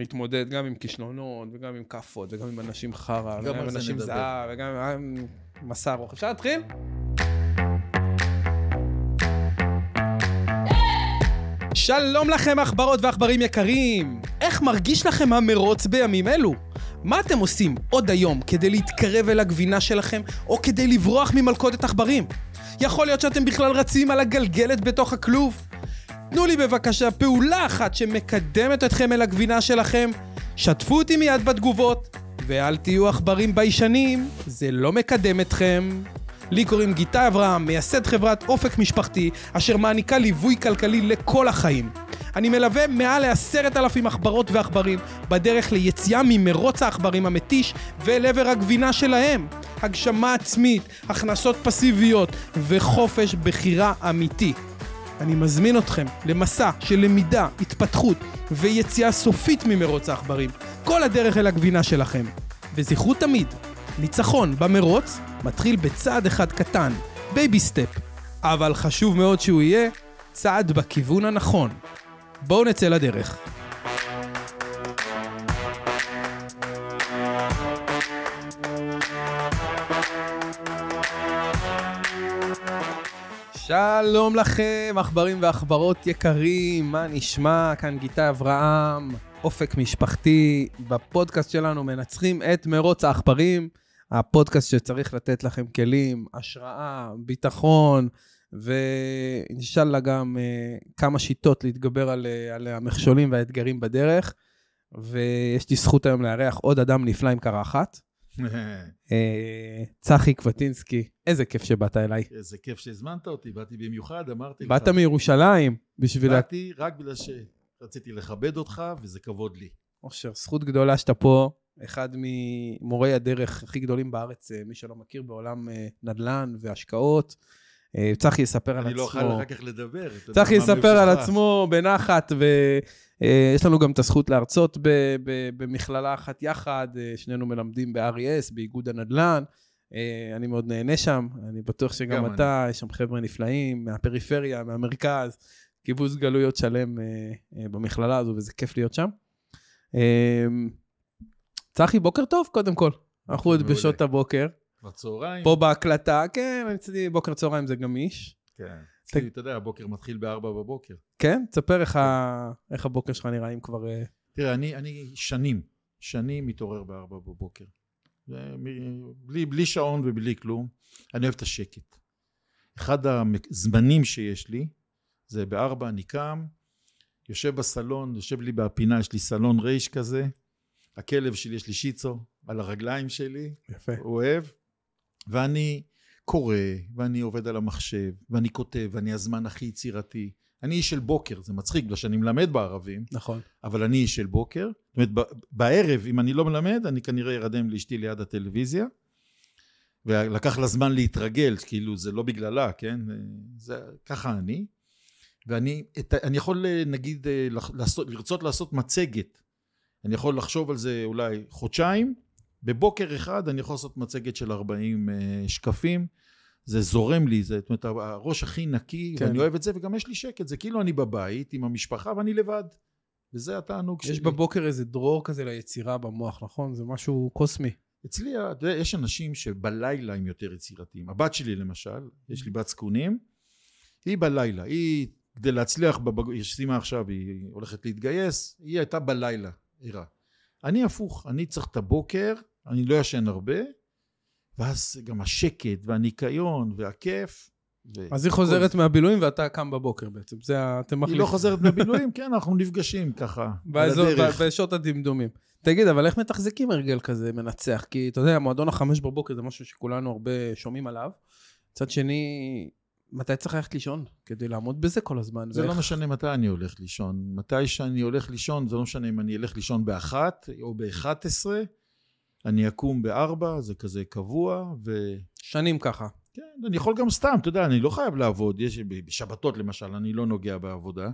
מתמודד גם עם כישלונות, וגם עם כאפות, וגם עם אנשים חרא, גם וגם עם אנשים. זהב, וגם עם מסע ארוך. אפשר להתחיל? שלום לכם עכברות ועכברים יקרים! איך מרגיש לכם המרוץ בימים אלו? מה אתם עושים עוד היום כדי להתקרב אל הגבינה שלכם, או כדי לברוח ממלכודת עכברים? יכול להיות שאתם בכלל רצים על הגלגלת בתוך הכלוב? תנו לי בבקשה פעולה אחת שמקדמת אתכם אל הגבינה שלכם, שתפו אותי מיד בתגובות, ואל תהיו עכברים ביישנים, זה לא מקדם אתכם. לי קוראים גיטה אברהם, מייסד חברת אופק משפחתי, אשר מעניקה ליווי כלכלי לכל החיים. אני מלווה מעל לעשרת אלפים עכברות ועכברים בדרך ליציאה ממרוץ העכברים המתיש ואל עבר הגבינה שלהם. הגשמה עצמית, הכנסות פסיביות וחופש בחירה אמיתי. אני מזמין אתכם למסע של למידה, התפתחות ויציאה סופית ממרוץ העכברים. כל הדרך אל הגבינה שלכם. וזכרו תמיד, ניצחון במרוץ מתחיל בצעד אחד קטן, baby step. אבל חשוב מאוד שהוא יהיה צעד בכיוון הנכון. בואו נצא לדרך. שלום לכם, עכברים ועכברות יקרים, מה נשמע? כאן גיטה אברהם, אופק משפחתי. בפודקאסט שלנו מנצחים את מרוץ העכברים, הפודקאסט שצריך לתת לכם כלים, השראה, ביטחון, ואינשאללה גם אה, כמה שיטות להתגבר על, אה, על המכשולים והאתגרים בדרך. ויש לי זכות היום לארח עוד אדם נפלא עם קרחת. אה, צחי קבטינסקי, איזה כיף שבאת אליי. איזה כיף שהזמנת אותי, באתי במיוחד, אמרתי לך. באת מירושלים בשביל... באתי רק בגלל שרציתי לכבד אותך, וזה כבוד לי. אושר, זכות גדולה שאתה פה, אחד ממורי הדרך הכי גדולים בארץ, אה, מי שלא מכיר, בעולם אה, נדל"ן והשקעות. אה, צחי יספר על אני לא עצמו. אוכל אחר כך לדבר. צחי יספר על. עצמו בנחת, ויש לנו גם את הזכות להרצות במכללה אחת יחד, אה, שנינו מלמדים ב-RES, באיגוד הנדל"ן. אה, אני מאוד נהנה שם, אני בטוח שגם גם אתה, יש שם חבר'ה נפלאים, מהפריפריה, מהמרכז, קיבוץ גלויות שלם אה, אה, במכללה הזו, וזה כיף להיות שם. אה, צחי, בוקר טוב, קודם כל. אנחנו עוד. בשעות הבוקר. בצהריים. פה בהקלטה, כן, אצלי בוקר צהריים זה גמיש. כן. אצלי, אתה יודע, הבוקר מתחיל בארבע בבוקר. כן? תספר איך, ה... איך הבוקר שלך נראה, אם כבר... אה, תראה, אני, אני שנים, שנים מתעורר בארבע בבוקר. זה מ- בלי, בלי שעון ובלי כלום. אני אוהב את השקט. אחד הזמנים שיש לי, זה בארבע, אני קם, יושב בסלון, יושב לי בפינה, יש לי סלון רייש כזה, הכלב שלי, יש לי שיצו, על הרגליים שלי, יפה. הוא אוהב, ואני קורא, ואני עובד על המחשב, ואני כותב, ואני הזמן הכי יצירתי. אני איש של בוקר, זה מצחיק, בגלל שאני מלמד בערבים, נכון. אבל אני איש של בוקר. זאת אומרת, ב- בערב, אם אני לא מלמד, אני כנראה ארדם לאשתי ליד הטלוויזיה, ולקח לה זמן להתרגל, כאילו זה לא בגללה, כן? זה, ככה אני. ואני את, אני יכול נגיד אה, לעשות, לרצות לעשות מצגת. אני יכול לחשוב על זה אולי חודשיים, בבוקר אחד אני יכול לעשות מצגת של 40 אה, שקפים. זה זורם לי, זה, זאת אומרת, הראש הכי נקי, כן. כן. ואני אוהב את זה, וגם יש לי שקט, זה כאילו אני בבית עם המשפחה ואני לבד. וזה התענוג שלי. יש בבוקר איזה דרור כזה ליצירה במוח, נכון? זה משהו קוסמי. אצלי, אתה יודע, יש אנשים שבלילה הם יותר יצירתיים. הבת שלי למשל, יש לי בת זקונים, היא בלילה, היא, כדי להצליח, בבג... היא סיימה עכשיו, היא הולכת להתגייס, היא הייתה בלילה ערה. אני הפוך, אני צריך את הבוקר, אני לא ישן הרבה, ואז גם השקט והניקיון והכיף. ו- אז היא חוזרת. מהבילויים ואתה קם בבוקר בעצם. זה. אתם היא מחליפים. לא חוזרת מהבילויים, כן, אנחנו נפגשים ככה, על באזור, הדרך. ב- בשעות הדמדומים. תגיד, אבל איך מתחזקים הרגל כזה מנצח? כי אתה יודע, מועדון החמש בבוקר זה משהו שכולנו הרבה שומעים עליו. מצד שני, מתי צריך ללכת לישון? כדי לעמוד בזה כל הזמן. זה ואיך- לא משנה מתי אני הולך לישון. מתי שאני הולך לישון, זה לא משנה אם אני אלך לישון באחת או באחת עשרה, אני אקום בארבע, זה כזה קבוע, וכן, שנים ככה. אני יכול גם סתם, אתה יודע, אני לא חייב לעבוד, יש, בשבתות למשל, אני לא נוגע בעבודה.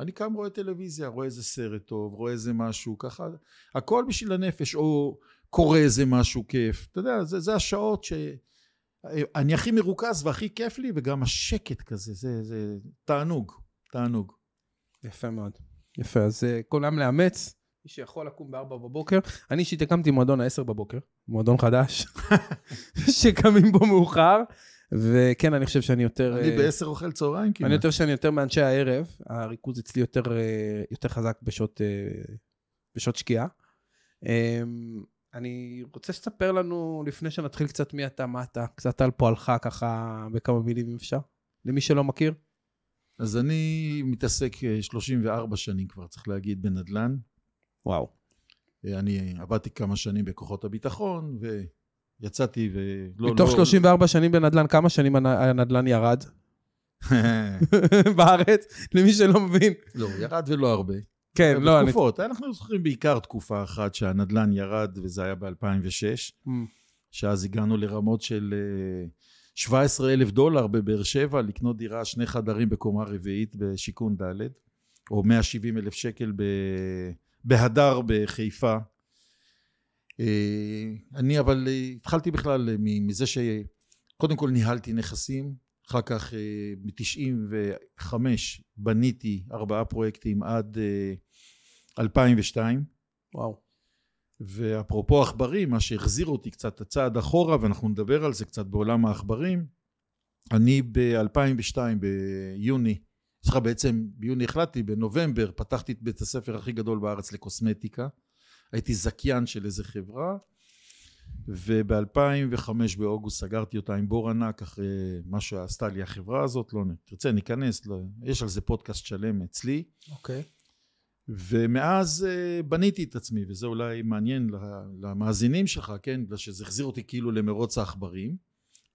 אני קם, רואה טלוויזיה, רואה איזה סרט טוב, רואה איזה משהו, ככה, הכל בשביל הנפש, או קורא איזה משהו כיף. אתה יודע, זה, זה השעות ש... אני הכי מרוכז והכי כיף לי, וגם השקט כזה, זה, זה תענוג, תענוג. יפה מאוד. יפה, אז אה, כולם לאמץ, מי שיכול לקום ב-4 בבוקר. אני אישית הקמתי מועדון ה-10 בבוקר, מועדון חדש, שקמים בו מאוחר, וכן, אני חושב שאני יותר... אני אה, בעשר אוכל צהריים כמעט. אני יותר שאני יותר מאנשי הערב, הריכוז אצלי יותר, אה, יותר חזק בשעות, בשעות שקיעה. אה, אני רוצה שתספר לנו, לפני שנתחיל קצת מי אתה, מה אתה, קצת על פועלך ככה בכמה מילים אם אפשר, למי שלא מכיר. אז אני מתעסק אה, 34 שנים כבר, צריך להגיד, בנדל"ן. וואו. אה, אני עבדתי כמה שנים בכוחות הביטחון, ויצאתי ולא... מתוך לא- 34 שנים בנדל"ן, כמה שנים הנ- הנדל"ן ירד בארץ? למי שלא מבין. לא, ירד ולא הרבה. כן, לא, אני... בתקופות, אנחנו זוכרים בעיקר תקופה אחת שהנדל"ן ירד, וזה היה ב-2006, Mm, שאז הגענו לרמות של אה, 17 אלף דולר בבאר שבע, לקנות דירה שני חדרים בקומה רביעית בשיכון ד', או 170 אלף שקל ב- בהדר בחיפה. אה, אני אבל אה, התחלתי בכלל אה, מזה שקודם כל ניהלתי נכסים, אחר כך ב-95 בניתי ארבעה פרויקטים עד אה, 2002. וואו. ואפרופו עכברים, מה שהחזיר אותי קצת הצעד אחורה, ואנחנו נדבר על זה קצת בעולם העכברים, אני ב-2002 ביוני, סליחה בעצם ביוני החלטתי, בנובמבר פתחתי את בית הספר הכי גדול בארץ לקוסמטיקה, הייתי זכיין של איזה חברה, וב-2005 באוגוסט סגרתי אותה עם בור ענק אחרי מה שעשתה לי החברה הזאת, לא תרצה ניכנס, לא, יש על זה פודקאסט שלם אצלי, אוקיי. ומאז אה, בניתי את עצמי, וזה אולי מעניין למאזינים שלך, כן? בגלל שזה החזיר אותי כאילו למרוץ העכברים.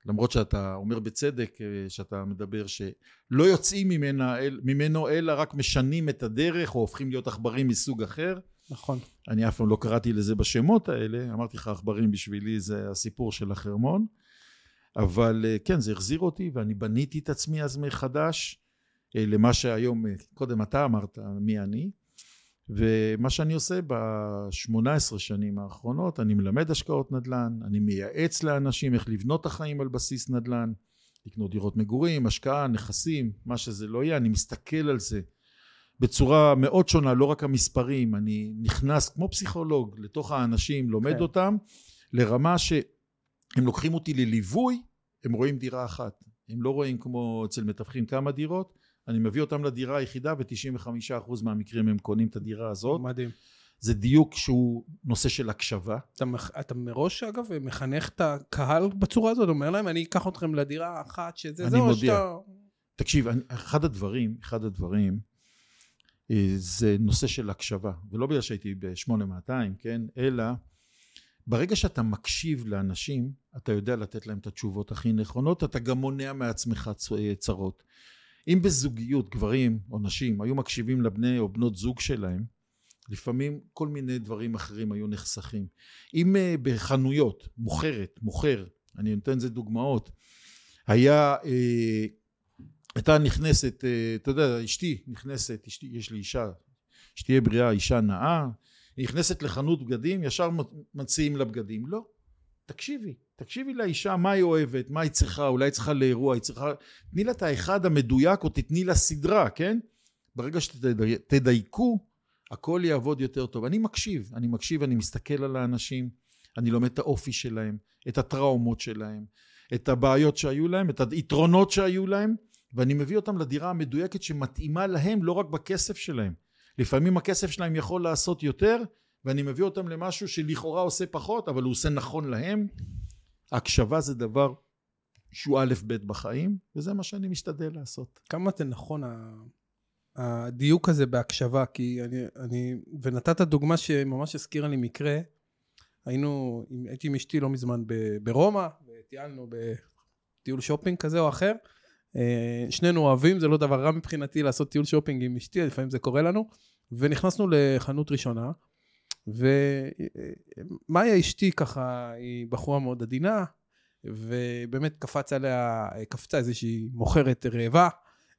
למרות שאתה אומר בצדק, אה, שאתה מדבר שלא יוצאים ממנה, אל- ממנו אלא רק משנים את הדרך, או הופכים להיות עכברים מסוג אחר. נכון. אני אף פעם לא קראתי לזה בשמות האלה, אמרתי לך עכברים בשבילי זה הסיפור של החרמון. אבל אה, כן, זה החזיר אותי, ואני בניתי את עצמי אז מחדש, אה, למה שהיום, אה, קודם אתה אמרת מי אני. ומה שאני עושה ב-18 שנים האחרונות, אני מלמד השקעות נדל"ן, אני מייעץ לאנשים איך לבנות את החיים על בסיס נדל"ן, לקנות דירות מגורים, השקעה, נכסים, מה שזה לא יהיה, אני מסתכל על זה בצורה מאוד שונה, לא רק המספרים, אני נכנס כמו פסיכולוג לתוך האנשים, לומד כן. אותם, לרמה שהם לוקחים אותי לליווי, הם רואים דירה אחת, הם לא רואים כמו אצל מתווכים כמה דירות, אני מביא אותם לדירה היחידה ו-95% מהמקרים הם קונים את הדירה הזאת. מדהים. זה דיוק שהוא נושא של הקשבה. אתה, אתה מראש, אגב, מחנך את הקהל בצורה הזאת, אומר להם, אני אקח אתכם לדירה אחת שזה, אני זה, או מודיע. שאתה... תקשיב, אני- אחד הדברים, אחד הדברים, זה נושא של הקשבה. ולא בגלל שהייתי ב-8200, כן? אלא ברגע שאתה מקשיב לאנשים, אתה יודע לתת להם את התשובות הכי נכונות, אתה גם מונע מעצמך אה, צרות. אם בזוגיות גברים או נשים היו מקשיבים לבני או בנות זוג שלהם, לפעמים כל מיני דברים אחרים היו נחסכים. אם אה, בחנויות, מוכרת, מוכר, אני נותן לזה דוגמאות, היה, אה, הייתה נכנסת, אה, אתה יודע, אשתי נכנסת, אשתי, יש לי אישה, שתהיה בריאה, אישה נאה, היא נכנסת לחנות בגדים, ישר מציעים לה בגדים. לא, תקשיבי, תקשיבי לאישה מה היא אוהבת, מה היא צריכה, אולי היא צריכה לאירוע, היא צריכה... תני לה את האחד המדויק או תתני לה סדרה, כן? ברגע שתדייקו, הכל יעבוד יותר טוב. אני מקשיב, אני מקשיב, אני מסתכל על האנשים, אני לומד את האופי שלהם, את הטראומות שלהם, את הבעיות שהיו להם, את היתרונות שהיו להם, ואני מביא אותם לדירה המדויקת שמתאימה להם לא רק בכסף שלהם. לפעמים הכסף שלהם יכול לעשות יותר, ואני מביא אותם למשהו שלכאורה עושה פחות, אבל הוא עושה נכון להם. הקשבה זה דבר שהוא א' ב' בחיים, וזה מה שאני משתדל לעשות. כמה זה נכון הדיוק הזה בהקשבה, כי אני, אני, ונתת דוגמה שממש הזכירה לי מקרה, היינו, הייתי עם אשתי לא מזמן ברומא, וטיילנו בטיול שופינג כזה או אחר, שנינו אוהבים, זה לא דבר רע מבחינתי לעשות טיול שופינג עם אשתי, לפעמים זה קורה לנו, ונכנסנו לחנות ראשונה, ומאיה אשתי ככה, היא בחורה מאוד עדינה, ובאמת קפץ עליה, קפצה איזושהי מוכרת רעבה,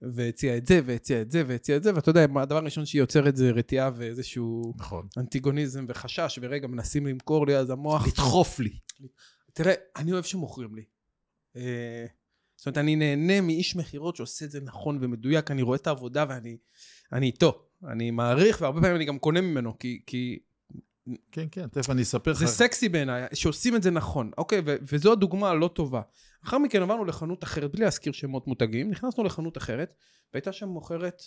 והציעה את זה, והציעה את זה, והציעה את זה, ואתה יודע, הדבר הראשון שהיא יוצרת זה רתיעה ואיזשהו נכון. אנטיגוניזם וחשש, ורגע מנסים למכור לי, אז המוח... לדחוף לי. תראה, אני אוהב שמוכרים לי. זאת אומרת, אני נהנה מאיש מכירות שעושה את זה נכון ומדויק, אני רואה את העבודה ואני אני איתו. אני מעריך, והרבה פעמים אני גם קונה ממנו, כי, כי כן, כן, תכף אני אספר לך. זה סקסי בעיניי, שעושים את זה נכון, אוקיי? ו- וזו הדוגמה הלא טובה. לאחר מכן עברנו לחנות אחרת, בלי להזכיר שמות מותגים, נכנסנו לחנות אחרת, והייתה שם מוכרת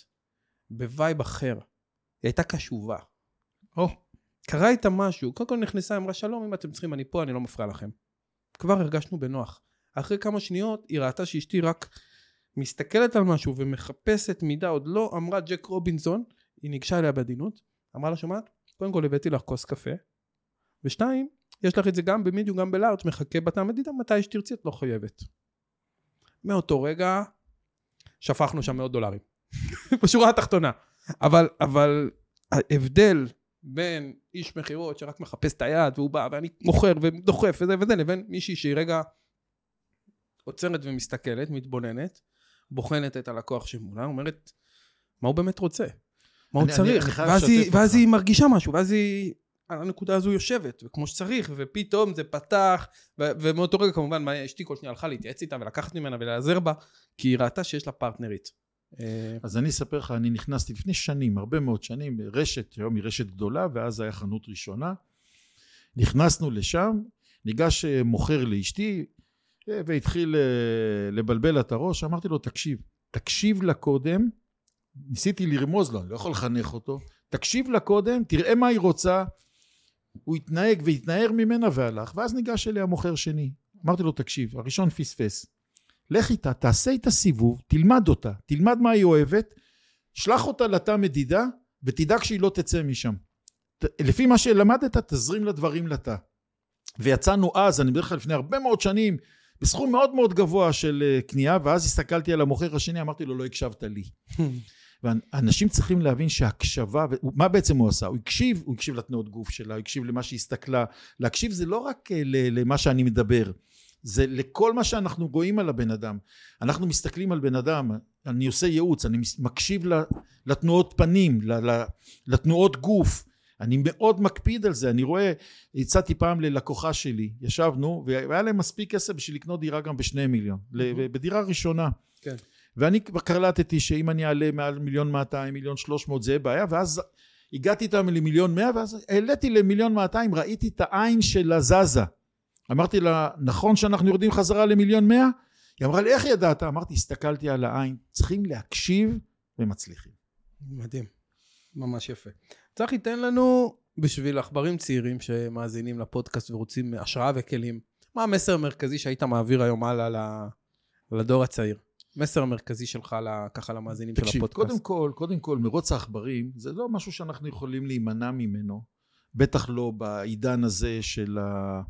ב vibe אחר. היא הייתה קשובה. או, קרה איתה משהו, קודם כל נכנסה, אמרה שלום, אם אתם צריכים, אני פה, אני לא מפריע לכם. כבר הרגשנו בנוח. אחרי כמה שניות, היא ראתה שאשתי רק מסתכלת על משהו ומחפשת מידה, עוד לא אמרה ג'ק רובינזון, היא ניגשה אליה בעדינות, אמרה לה, שומעת? קודם כל הבאתי לך כוס קפה, ושתיים, יש לך את זה גם במידיום, גם בלארג', מחכה בתא המדידה, מתי שתרצי את לא חייבת. מאותו רגע, שפכנו שם מאות דולרים. בשורה התחתונה. אבל, אבל ההבדל בין איש מכירות שרק מחפש את היד והוא בא ואני מוכר ודוחף וזה וזה לבין מישהי שהיא רגע עוצרת ומסתכלת, מתבוננת, בוחנת את הלקוח שמולה, אומרת מה הוא באמת רוצה, מה הוא אני- אני- צריך, אני ואז, היא, ואז. היא מרגישה משהו, ואז היא על הנקודה הזו יושבת, וכמו שצריך, ופתאום זה פתח, ו- ומאותו רגע כמובן מה, אשתי כל שנייה הלכה להתייעץ איתה ולקחת ממנה ולהיעזר בה, כי היא ראתה שיש לה פרטנרית. אה, אז אני אספר לך, אני נכנסתי לפני שנים, הרבה מאוד שנים, רשת, היום היא רשת גדולה, ואז היה חנות ראשונה. נכנסנו לשם, ניגש אה, מוכר לאשתי, והתחיל אה, לבלבל את הראש, אמרתי לו, תקשיב, תקשיב לה קודם, ניסיתי לרמוז לו, אני לא יכול לחנך אותו, תקשיב לה קודם, תראה מה היא רוצה, הוא התנהג והתנער ממנה והלך, ואז ניגש אליה מוכר שני. אמרתי לו, תקשיב, הראשון פספס. לך איתה, תעשה איתה סיבוב, תלמד אותה, תלמד מה היא אוהבת, שלח אותה לתא מדידה, ותדאג שהיא לא תצא משם. ת- לפי מה שלמדת, תזרים לה דברים לתא. ויצאנו אז, אני מדבר לך לפני הרבה מאוד שנים, בסכום מאוד מאוד גבוה של אה, קנייה, ואז הסתכלתי על המוכר השני, אמרתי לו, לא הקשבת לי. ואנשים צריכים להבין שהקשבה, מה בעצם הוא עשה? הוא הקשיב, הוא הקשיב לתנועות גוף שלה, הוא הקשיב למה שהיא הסתכלה. להקשיב זה לא רק אה, למה שאני מדבר, זה לכל מה שאנחנו רואים על הבן אדם. אנחנו מסתכלים על בן אדם, אני עושה ייעוץ, אני מקשיב לתנועות פנים, לתנועות גוף. אני מאוד מקפיד על זה, אני רואה, הצעתי פעם ללקוחה שלי, ישבנו, והיה להם מספיק כסף בשביל לקנות דירה גם בשני מיליון, ל- בדירה ראשונה. כן. ואני כבר קלטתי שאם אני אעלה מעל מיליון 200, מיליון 300 זה בעיה, ואז הגעתי איתם למיליון 100, ואז העליתי למיליון 200, ראיתי את העין שלה זזה. אמרתי לה, נכון שאנחנו יורדים חזרה למיליון 100? היא אמרה לי, איך ידעת? אמרתי, הסתכלתי על העין, צריכים להקשיב ומצליחים. מדהים, ממש יפה. צחי, תן לנו, בשביל עכברים צעירים שמאזינים לפודקאסט ורוצים השראה וכלים, מה המסר המרכזי שהיית מעביר היום הלאה לדור הצעיר? מסר המרכזי שלך ככה למאזינים של תקשיב, הפודקאסט. קודם כל, קודם כל, מרוץ העכברים זה לא משהו שאנחנו יכולים להימנע ממנו, בטח לא בעידן הזה של, ה...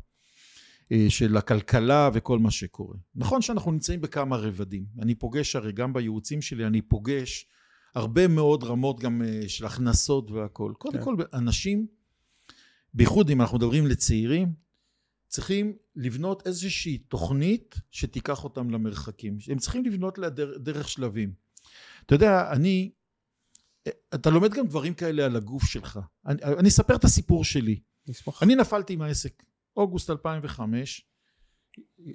אה, של הכלכלה וכל מה שקורה. נכון שאנחנו נמצאים בכמה רבדים. אני פוגש הרי גם בייעוצים שלי, אני פוגש הרבה מאוד רמות גם אה, של הכנסות והכל. קודם כן. כל, אנשים, בייחוד אם אנחנו מדברים לצעירים, צריכים לבנות איזושהי תוכנית שתיקח אותם למרחקים. הם צריכים לבנות לה דר, דרך שלבים. אתה יודע, אני, אתה לומד גם דברים כאלה על הגוף שלך. אני, אני אספר את הסיפור שלי. נשמח. אני נפלתי מהעסק, אוגוסט 2005,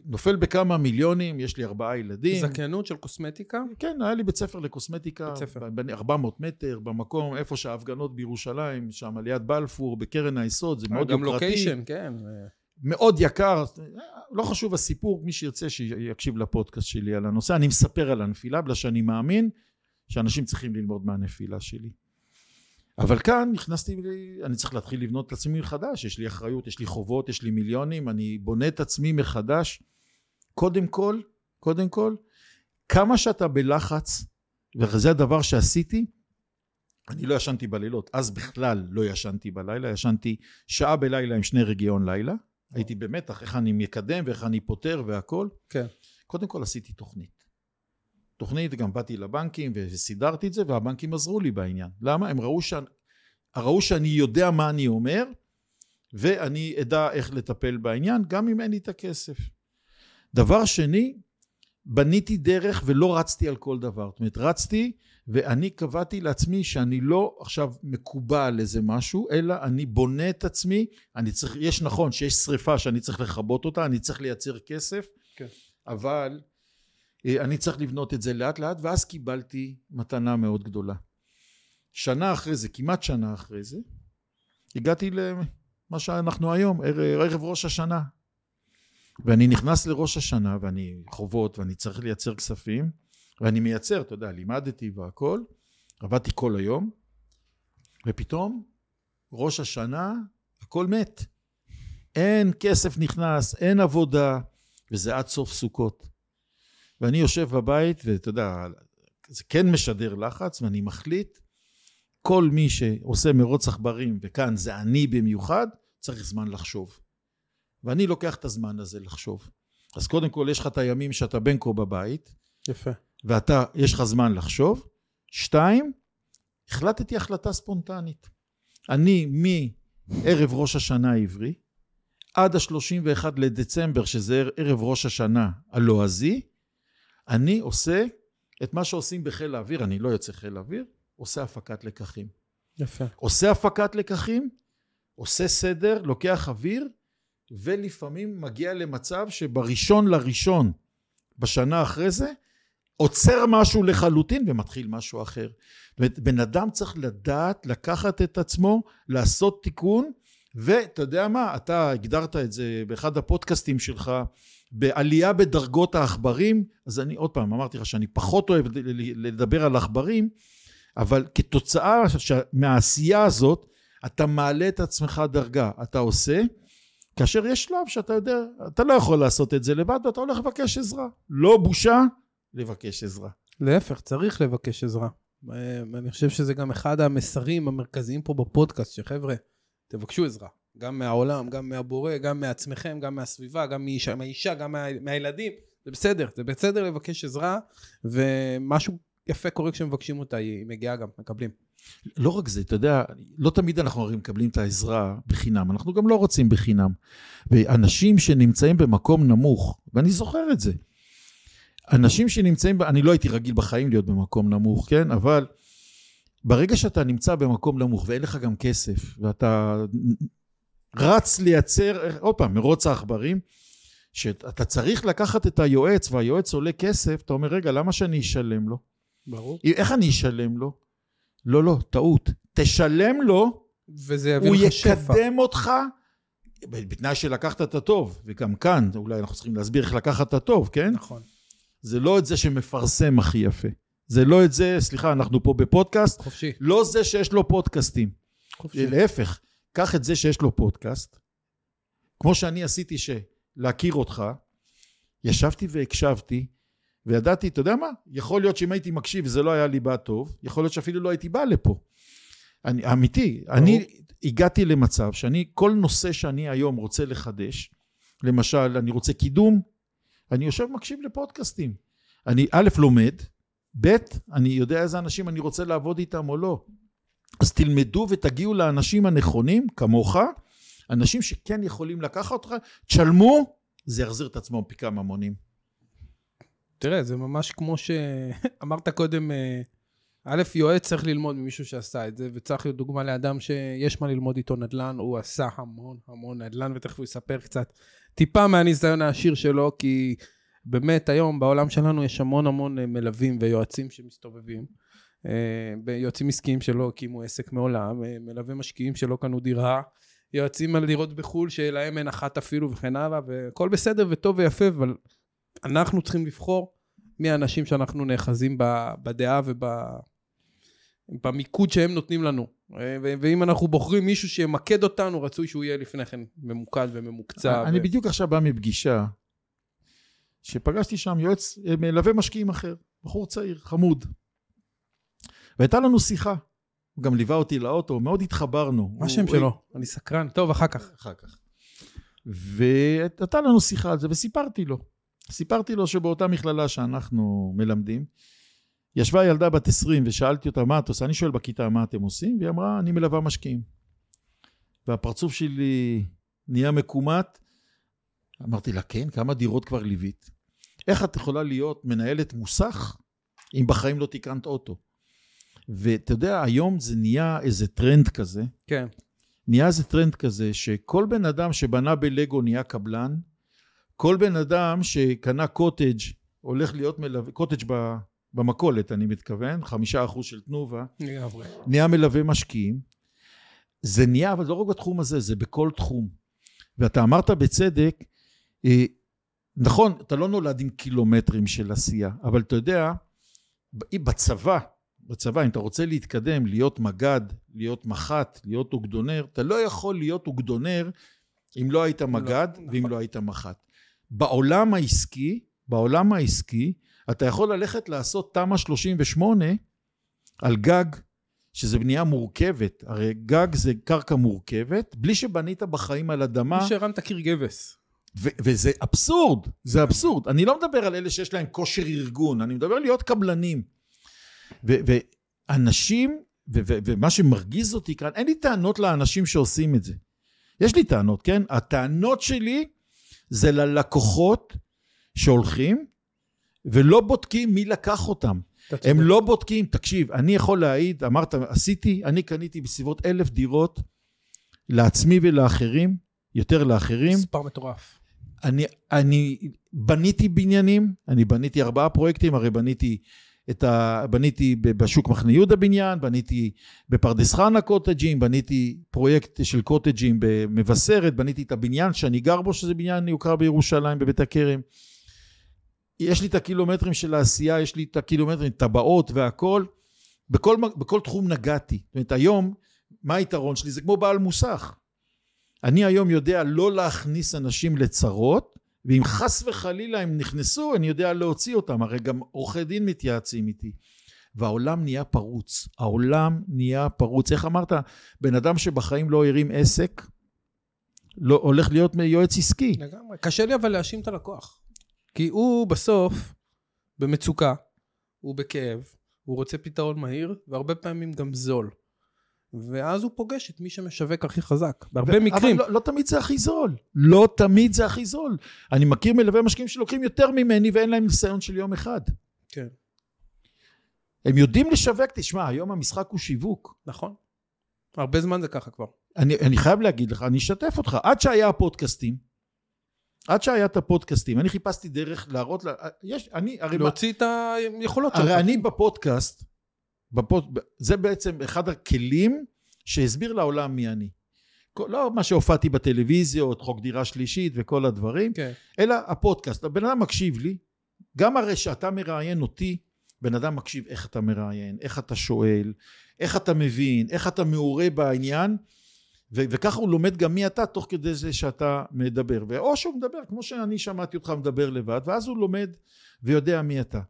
נופל בכמה מיליונים, יש לי ארבעה ילדים. זכיינות של קוסמטיקה? כן, היה לי בית ספר לקוסמטיקה, בית ספר. ב- 400 מטר, במקום, איפה שההפגנות בירושלים, שם ליד בלפור, בקרן היסוד, זה מאוד גם יוקרתי. לוקיישן, כן. אה, מאוד יקר, לא חשוב הסיפור, מי שירצה שיקשיב לפודקאסט שלי על הנושא, אני מספר על הנפילה בגלל שאני מאמין שאנשים צריכים ללמוד מהנפילה שלי. אבל כאן נכנסתי, אני צריך להתחיל לבנות את עצמי מחדש, יש לי אחריות, יש לי חובות, יש לי מיליונים, אני בונה את עצמי מחדש. קודם כל, קודם כל, כמה שאתה בלחץ, וזה הדבר שעשיתי, אני לא ישנתי בלילות, אז בכלל לא ישנתי בלילה, ישנתי שעה בלילה עם שני רגיעון לילה, הייתי במתח איך אני מקדם ואיך אני פותר והכל. כן. קודם כל עשיתי תוכנית. תוכנית, גם באתי לבנקים וסידרתי את זה והבנקים עזרו לי בעניין. למה? הם ראו, שאני, ראו שאני יודע מה אני אומר ואני אדע איך לטפל בעניין גם אם אין לי את הכסף. דבר שני, בניתי דרך ולא רצתי על כל דבר. זאת אומרת, רצתי ואני קבעתי לעצמי שאני לא עכשיו מקובע על איזה משהו, אלא אני בונה את עצמי, אני צריך, יש נכון שיש שריפה שאני צריך לכבות אותה, אני צריך לייצר כסף, כן. אבל אני צריך לבנות את זה לאט לאט, ואז קיבלתי מתנה מאוד גדולה. שנה אחרי זה, כמעט שנה אחרי זה, הגעתי מה שאנחנו היום, ערב ראש השנה. ואני נכנס לראש השנה, ואני חובות, ואני צריך לייצר כספים, ואני מייצר, אתה יודע, לימדתי והכל, עבדתי כל היום, ופתאום, ראש השנה, הכל מת. אין כסף נכנס, אין עבודה, וזה עד סוף סוכות. ואני יושב בבית, ואתה יודע, זה כן משדר לחץ, ואני מחליט, כל מי שעושה מרוץ עכברים, וכאן זה אני במיוחד, צריך זמן לחשוב. ואני לוקח את הזמן הזה לחשוב. אז קודם כל, יש לך את הימים שאתה בין כה בבית, יפה. ואתה, יש לך זמן לחשוב. שתיים, החלטתי החלטה ספונטנית. אני מערב ראש השנה העברי, עד ה-31 לדצמבר, שזה ערב ראש השנה הלועזי, אני עושה את מה שעושים בחיל האוויר, אני לא יוצא חיל האוויר, עושה הפקת לקחים. יפה. עושה הפקת לקחים, עושה סדר, לוקח אוויר, ולפעמים מגיע למצב שבראשון לראשון, בשנה אחרי זה, עוצר משהו לחלוטין ומתחיל משהו אחר. זאת אומרת, בן אדם צריך לדעת לקחת את עצמו, לעשות תיקון, ואתה יודע מה, אתה הגדרת את זה באחד הפודקאסטים שלך, בעלייה בדרגות העכברים, אז אני עוד פעם אמרתי לך שאני פחות אוהב לדבר על עכברים, אבל כתוצאה מהעשייה הזאת, אתה מעלה את עצמך דרגה, אתה עושה, כאשר יש שלב שאתה יודע, אתה לא יכול לעשות את זה לבד ואתה הולך לבקש עזרה. לא בושה לבקש עזרה. להפך, צריך לבקש עזרה. אני חושב שזה גם אחד המסרים המרכזיים פה בפודקאסט, שחבר'ה, תבקשו עזרה. גם מהעולם, גם מהבורא, גם מעצמכם, גם מהסביבה, גם מאישה, מהאישה גם מה, מהילדים. זה בסדר, זה בסדר לבקש עזרה, ומשהו יפה קורה כשמבקשים אותה, היא מגיעה גם, מקבלים. לא רק זה, אתה יודע, לא תמיד אנחנו הרי מקבלים את העזרה בחינם, אנחנו גם לא רוצים בחינם. ואנשים שנמצאים במקום נמוך, ואני זוכר את זה, אנשים שנמצאים, אני לא הייתי רגיל בחיים להיות במקום נמוך, כן? אבל ברגע שאתה נמצא במקום נמוך ואין לך גם כסף, ואתה רץ לייצר, עוד פעם, מרוץ העכברים, שאתה צריך לקחת את היועץ והיועץ עולה כסף, אתה אומר, רגע, למה שאני אשלם לו? ברור. איך אני אשלם לו? לא, לא, טעות. תשלם לו, וזה יביא לך שפע. הוא יקדם אותך, בתנאי שלקחת את הטוב, וגם כאן, אולי אנחנו צריכים להסביר איך לקחת את הטוב, כן? נכון. זה לא את זה שמפרסם הכי יפה. זה לא את זה, סליחה, אנחנו פה בפודקאסט. חופשי. לא זה שיש לו פודקאסטים. חופשי. להפך, קח את זה שיש לו פודקאסט, כמו שאני עשיתי להכיר אותך, ישבתי והקשבתי, וידעתי, אתה יודע מה? יכול להיות שאם הייתי מקשיב וזה לא היה לי בא טוב, יכול להיות שאפילו לא הייתי בא לפה. אני, אמיתי. אני הגעתי למצב שאני, כל נושא שאני היום רוצה לחדש, למשל, אני רוצה קידום, אני יושב ומקשיב לפודקאסטים. אני א', לומד, ב', אני יודע איזה אנשים אני רוצה לעבוד איתם או לא. אז תלמדו ותגיעו לאנשים הנכונים, כמוך, אנשים שכן יכולים לקחת אותך, תשלמו, זה יחזיר את עצמו פי כמה מונים. תראה, זה ממש כמו שאמרת קודם, אה, א', יועץ צריך ללמוד ממישהו שעשה את זה, וצריך להיות דוגמה לאדם שיש מה ללמוד איתו נדל"ן, הוא עשה המון המון נדל"ן, ותכף הוא יספר קצת טיפה מהניסיון העשיר שלו, כי באמת היום בעולם שלנו יש המון המון אה, מלווים ויועצים שמסתובבים. אה, יועצים עסקיים שלא הקימו עסק מעולם, מלווי משקיעים שלא קנו דירה, יועצים על דירות בחו"ל שלהם אין אחת אפילו וכן הלאה, והכל בסדר וטוב ויפה, אבל אנחנו צריכים לבחור מי האנשים שאנחנו נאחזים בדעה ובמיקוד שהם נותנים לנו. ואם אנחנו בוחרים מישהו שימקד אותנו, רצוי שהוא יהיה לפני כן ממוקד וממוקצע. אני ו... בדיוק עכשיו בא מפגישה, שפגשתי שם יועץ, מלווה משקיעים אחר, בחור צעיר, חמוד. והייתה לנו שיחה. הוא גם ליווה אותי לאוטו, מאוד התחברנו. מה השם שלו? אני סקרן. טוב, אחר כך. אחר כך. והייתה לנו שיחה על זה, וסיפרתי לו. סיפרתי לו שבאותה מכללה שאנחנו מלמדים, ישבה ילדה בת 20 ושאלתי אותה מה את עושה, אני שואל בכיתה מה אתם עושים, והיא אמרה אני מלווה משקיעים. והפרצוף שלי נהיה מקומט, אמרתי לה כן, כמה דירות כבר ליווית? איך את יכולה להיות מנהלת מוסך אם בחיים לא תיקנת אוטו? ואתה יודע, היום זה נהיה איזה טרנד כזה. כן. נהיה איזה טרנד כזה, שכל בן אדם שבנה בלגו נהיה קבלן, כל בן אדם שקנה קוטג' הולך להיות מלווה, קוטג' במכולת אני מתכוון, חמישה אחוז של תנובה, נהיה מלווה משקיעים. זה נהיה, אבל לא רק בתחום הזה, זה בכל תחום. ואתה אמרת בצדק, אה, נכון, אתה לא נולד עם קילומטרים של עשייה, אבל אתה יודע, בצבא, בצבא, אם אתה רוצה להתקדם, להיות מג"ד, להיות מח"ט, להיות אוגדונר, אתה לא יכול להיות אוגדונר אם לא היית מג"ד לא, ואם נכון. לא היית מח"ט. בעולם העסקי, בעולם העסקי, אתה יכול ללכת לעשות תמ"א 38 על גג, שזה בנייה מורכבת. הרי גג זה קרקע מורכבת, בלי שבנית בחיים על אדמה. בלי שהרמת קיר גבס. וזה אבסורד, זה אבסורד. אני לא מדבר על אלה שיש להם כושר ארגון, אני מדבר על להיות קבלנים. ואנשים, ומה שמרגיז אותי כאן, אין לי טענות לאנשים שעושים את זה. יש לי טענות, כן? הטענות שלי זה ללקוחות שהולכים ולא בודקים מי לקח אותם. הם לא בודקים, תקשיב, אני יכול להעיד, אמרת, עשיתי, אני קניתי בסביבות אלף דירות לעצמי ולאחרים, יותר לאחרים. מספר מטורף. אני, אני בניתי בניינים, אני בניתי ארבעה פרויקטים, הרי בניתי את ה... בניתי בשוק מחנה יהודה בניין, בניתי בפרדס חנה קוטג'ים, בניתי פרויקט של קוטג'ים במבשרת, בניתי את הבניין שאני גר בו, שזה בניין יוקר בירושלים בבית הכרם. יש לי את הקילומטרים של העשייה, יש לי את הקילומטרים, טבעות והכל. בכל, בכל תחום נגעתי. זאת אומרת, היום, מה היתרון שלי? זה כמו בעל מוסך. אני היום יודע לא להכניס אנשים לצרות, ואם חס וחלילה הם נכנסו, אני יודע להוציא אותם. הרי גם עורכי דין מתייעצים איתי. והעולם נהיה פרוץ. העולם נהיה פרוץ. איך אמרת? בן אדם שבחיים לא הרים עסק, לא, הולך להיות יועץ עסקי. לגמרי. קשה לי אבל להאשים את הלקוח. כי הוא בסוף במצוקה, הוא בכאב, הוא רוצה פתרון מהיר, והרבה פעמים גם זול. ואז הוא פוגש את מי שמשווק הכי חזק, בהרבה ו- מקרים. אבל לא, לא תמיד זה הכי זול. לא תמיד זה הכי זול. אני מכיר מלווה משקיעים שלוקחים יותר ממני ואין להם ניסיון של יום אחד. כן. הם יודעים לשווק, תשמע, היום המשחק הוא שיווק. נכון. הרבה זמן זה ככה כבר. אני, אני חייב להגיד לך, אני אשתף אותך. עד שהיה הפודקאסטים, עד שהיה את הפודקאסטים, אני חיפשתי דרך להראות, לה, יש, אני, הרי... להוציא מה, את היכולות שלך. הרי אני בפודקאסט, בפוד, זה בעצם אחד הכלים שהסביר לעולם מי אני. לא מה שהופעתי בטלוויזיות, חוק דירה שלישית וכל הדברים, כן. אלא הפודקאסט. הבן אדם מקשיב לי, גם הרי שאתה מראיין אותי, בן אדם מקשיב איך אתה מראיין, איך אתה שואל, איך אתה מבין, איך אתה מעורה בעניין, ו- וככה הוא לומד גם מי אתה תוך כדי זה שאתה מדבר. ואו שהוא מדבר כמו שאני שמעתי אותך מדבר לבד, ואז הוא לומד ויודע מי אתה.